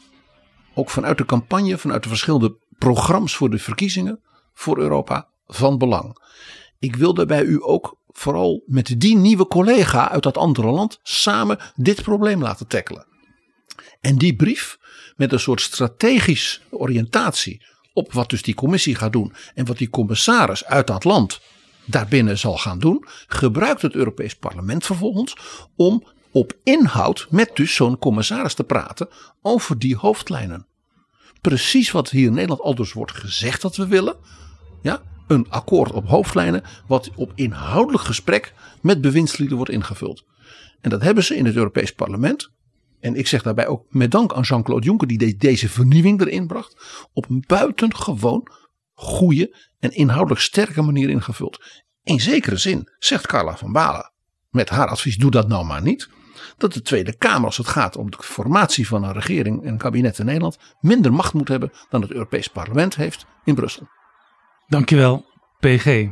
ook vanuit de campagne, vanuit de verschillende programma's voor de verkiezingen voor Europa van belang. Ik wil daarbij u ook vooral met die nieuwe collega uit dat andere land samen dit probleem laten tackelen. En die brief met een soort strategische oriëntatie op wat dus die commissie gaat doen en wat die commissaris uit dat land daarbinnen zal gaan doen, gebruikt het Europees Parlement vervolgens om op inhoud met dus zo'n commissaris te praten over die hoofdlijnen. Precies wat hier in Nederland al dus wordt gezegd dat we willen. Ja, een akkoord op hoofdlijnen wat op inhoudelijk gesprek met bewindslieden wordt ingevuld. En dat hebben ze in het Europees Parlement en ik zeg daarbij ook met dank aan Jean-Claude Juncker die deze vernieuwing erin bracht, op een buitengewoon goede en inhoudelijk sterke manier ingevuld. In zekere zin zegt Carla van Balen met haar advies doe dat nou maar niet. Dat de Tweede Kamer als het gaat om de formatie van een regering en kabinet in Nederland minder macht moet hebben dan het Europees Parlement heeft in Brussel. Dankjewel, PG.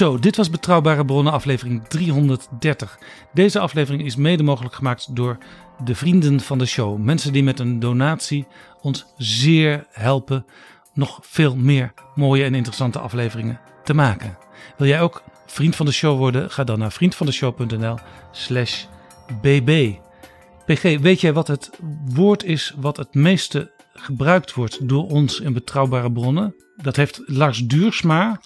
Zo, dit was Betrouwbare Bronnen, aflevering 330. Deze aflevering is mede mogelijk gemaakt door de vrienden van de show. Mensen die met een donatie ons zeer helpen nog veel meer mooie en interessante afleveringen te maken. Wil jij ook vriend van de show worden? Ga dan naar vriendvandeshow.nl/slash bb. PG, weet jij wat het woord is wat het meeste gebruikt wordt door ons in betrouwbare bronnen? Dat heeft Lars Duursma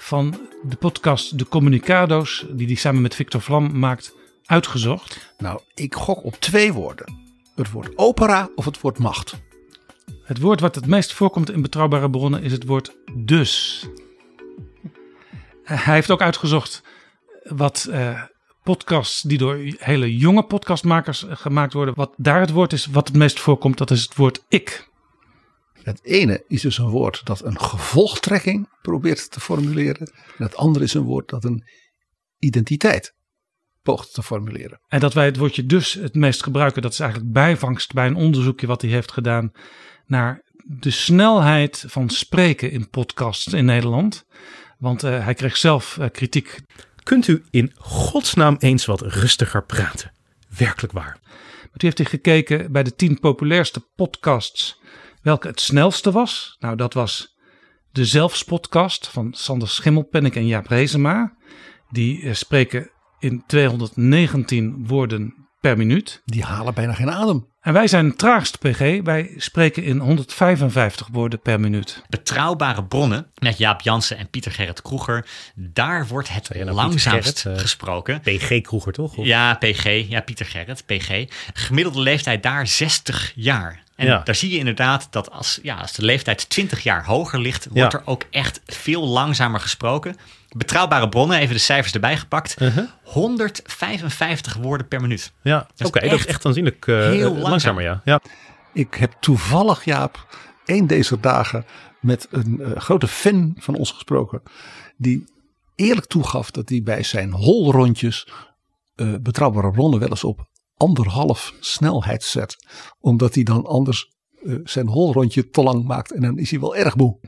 van de podcast De Communicado's, die hij samen met Victor Vlam maakt, uitgezocht? Nou, ik gok op twee woorden. Het woord opera of het woord macht. Het woord wat het meest voorkomt in betrouwbare bronnen is het woord dus. Hij heeft ook uitgezocht wat uh, podcasts die door hele jonge podcastmakers gemaakt worden, wat daar het woord is wat het meest voorkomt, dat is het woord ik. Het ene is dus een woord dat een gevolgtrekking probeert te formuleren. En het andere is een woord dat een identiteit poogt te formuleren. En dat wij het woordje dus het meest gebruiken, dat is eigenlijk bijvangst bij een onderzoekje wat hij heeft gedaan naar de snelheid van spreken in podcasts in Nederland. Want uh, hij kreeg zelf uh, kritiek. Kunt u in godsnaam eens wat rustiger praten? Werkelijk waar. Maar toen heeft hij gekeken bij de tien populairste podcasts welke het snelste was. Nou, dat was de Zelfspodcast van Sander Schimmelpennik en Jaap Rezema. Die uh, spreken in 219 woorden per minuut. Die halen bijna geen adem. En wij zijn traagst PG. Wij spreken in 155 woorden per minuut. Betrouwbare bronnen met Jaap Jansen en Pieter Gerrit Kroeger. Daar wordt het nou langzaamst Gerrit, uh, gesproken. PG Kroeger toch? Of? Ja, PG. Ja, Pieter Gerrit, PG. Gemiddelde leeftijd daar 60 jaar. En ja. daar zie je inderdaad dat als, ja, als de leeftijd 20 jaar hoger ligt, wordt ja. er ook echt veel langzamer gesproken. Betrouwbare bronnen, even de cijfers erbij gepakt. Uh -huh. 155 woorden per minuut. Ja, oké, okay, dat is echt aanzienlijk uh, heel langzamer. langzamer ja. ja. Ik heb toevallig, Jaap, een deze dagen met een uh, grote fan van ons gesproken. Die eerlijk toegaf dat hij bij zijn holrondjes uh, betrouwbare bronnen wel eens op anderhalf snelheid zet. Omdat hij dan anders zijn holrondje te lang maakt en dan is hij wel erg moe.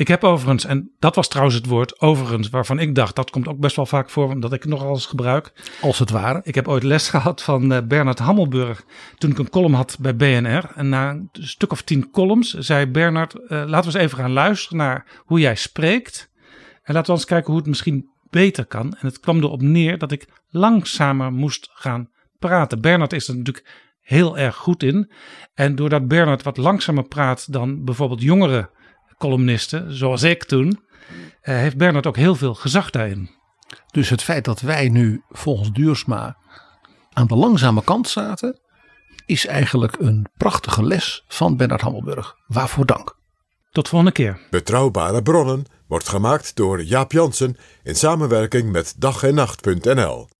Ik heb overigens, en dat was trouwens het woord overigens, waarvan ik dacht, dat komt ook best wel vaak voor, omdat ik het nog eens gebruik. Als het ware. Ik heb ooit les <laughs> gehad van uh, Bernard Hammelburg, toen ik een column had bij BNR. En na een stuk of tien columns zei Bernard, uh, laten we eens even gaan luisteren naar hoe jij spreekt. En laten we eens kijken hoe het misschien beter kan. En het kwam erop neer dat ik langzamer moest gaan praten. Bernard is er natuurlijk heel erg goed in. En doordat Bernard wat langzamer praat dan bijvoorbeeld jongere columnisten, zoals ik toen, eh, heeft Bernard ook heel veel gezag daarin. Dus het feit dat wij nu volgens Duursma aan de langzame kant zaten, is eigenlijk een prachtige les van Bernard Hammelburg. Waarvoor dank. Tot volgende keer. Betrouwbare bronnen wordt gemaakt door Jaap Jansen in samenwerking met dag en nacht.nl.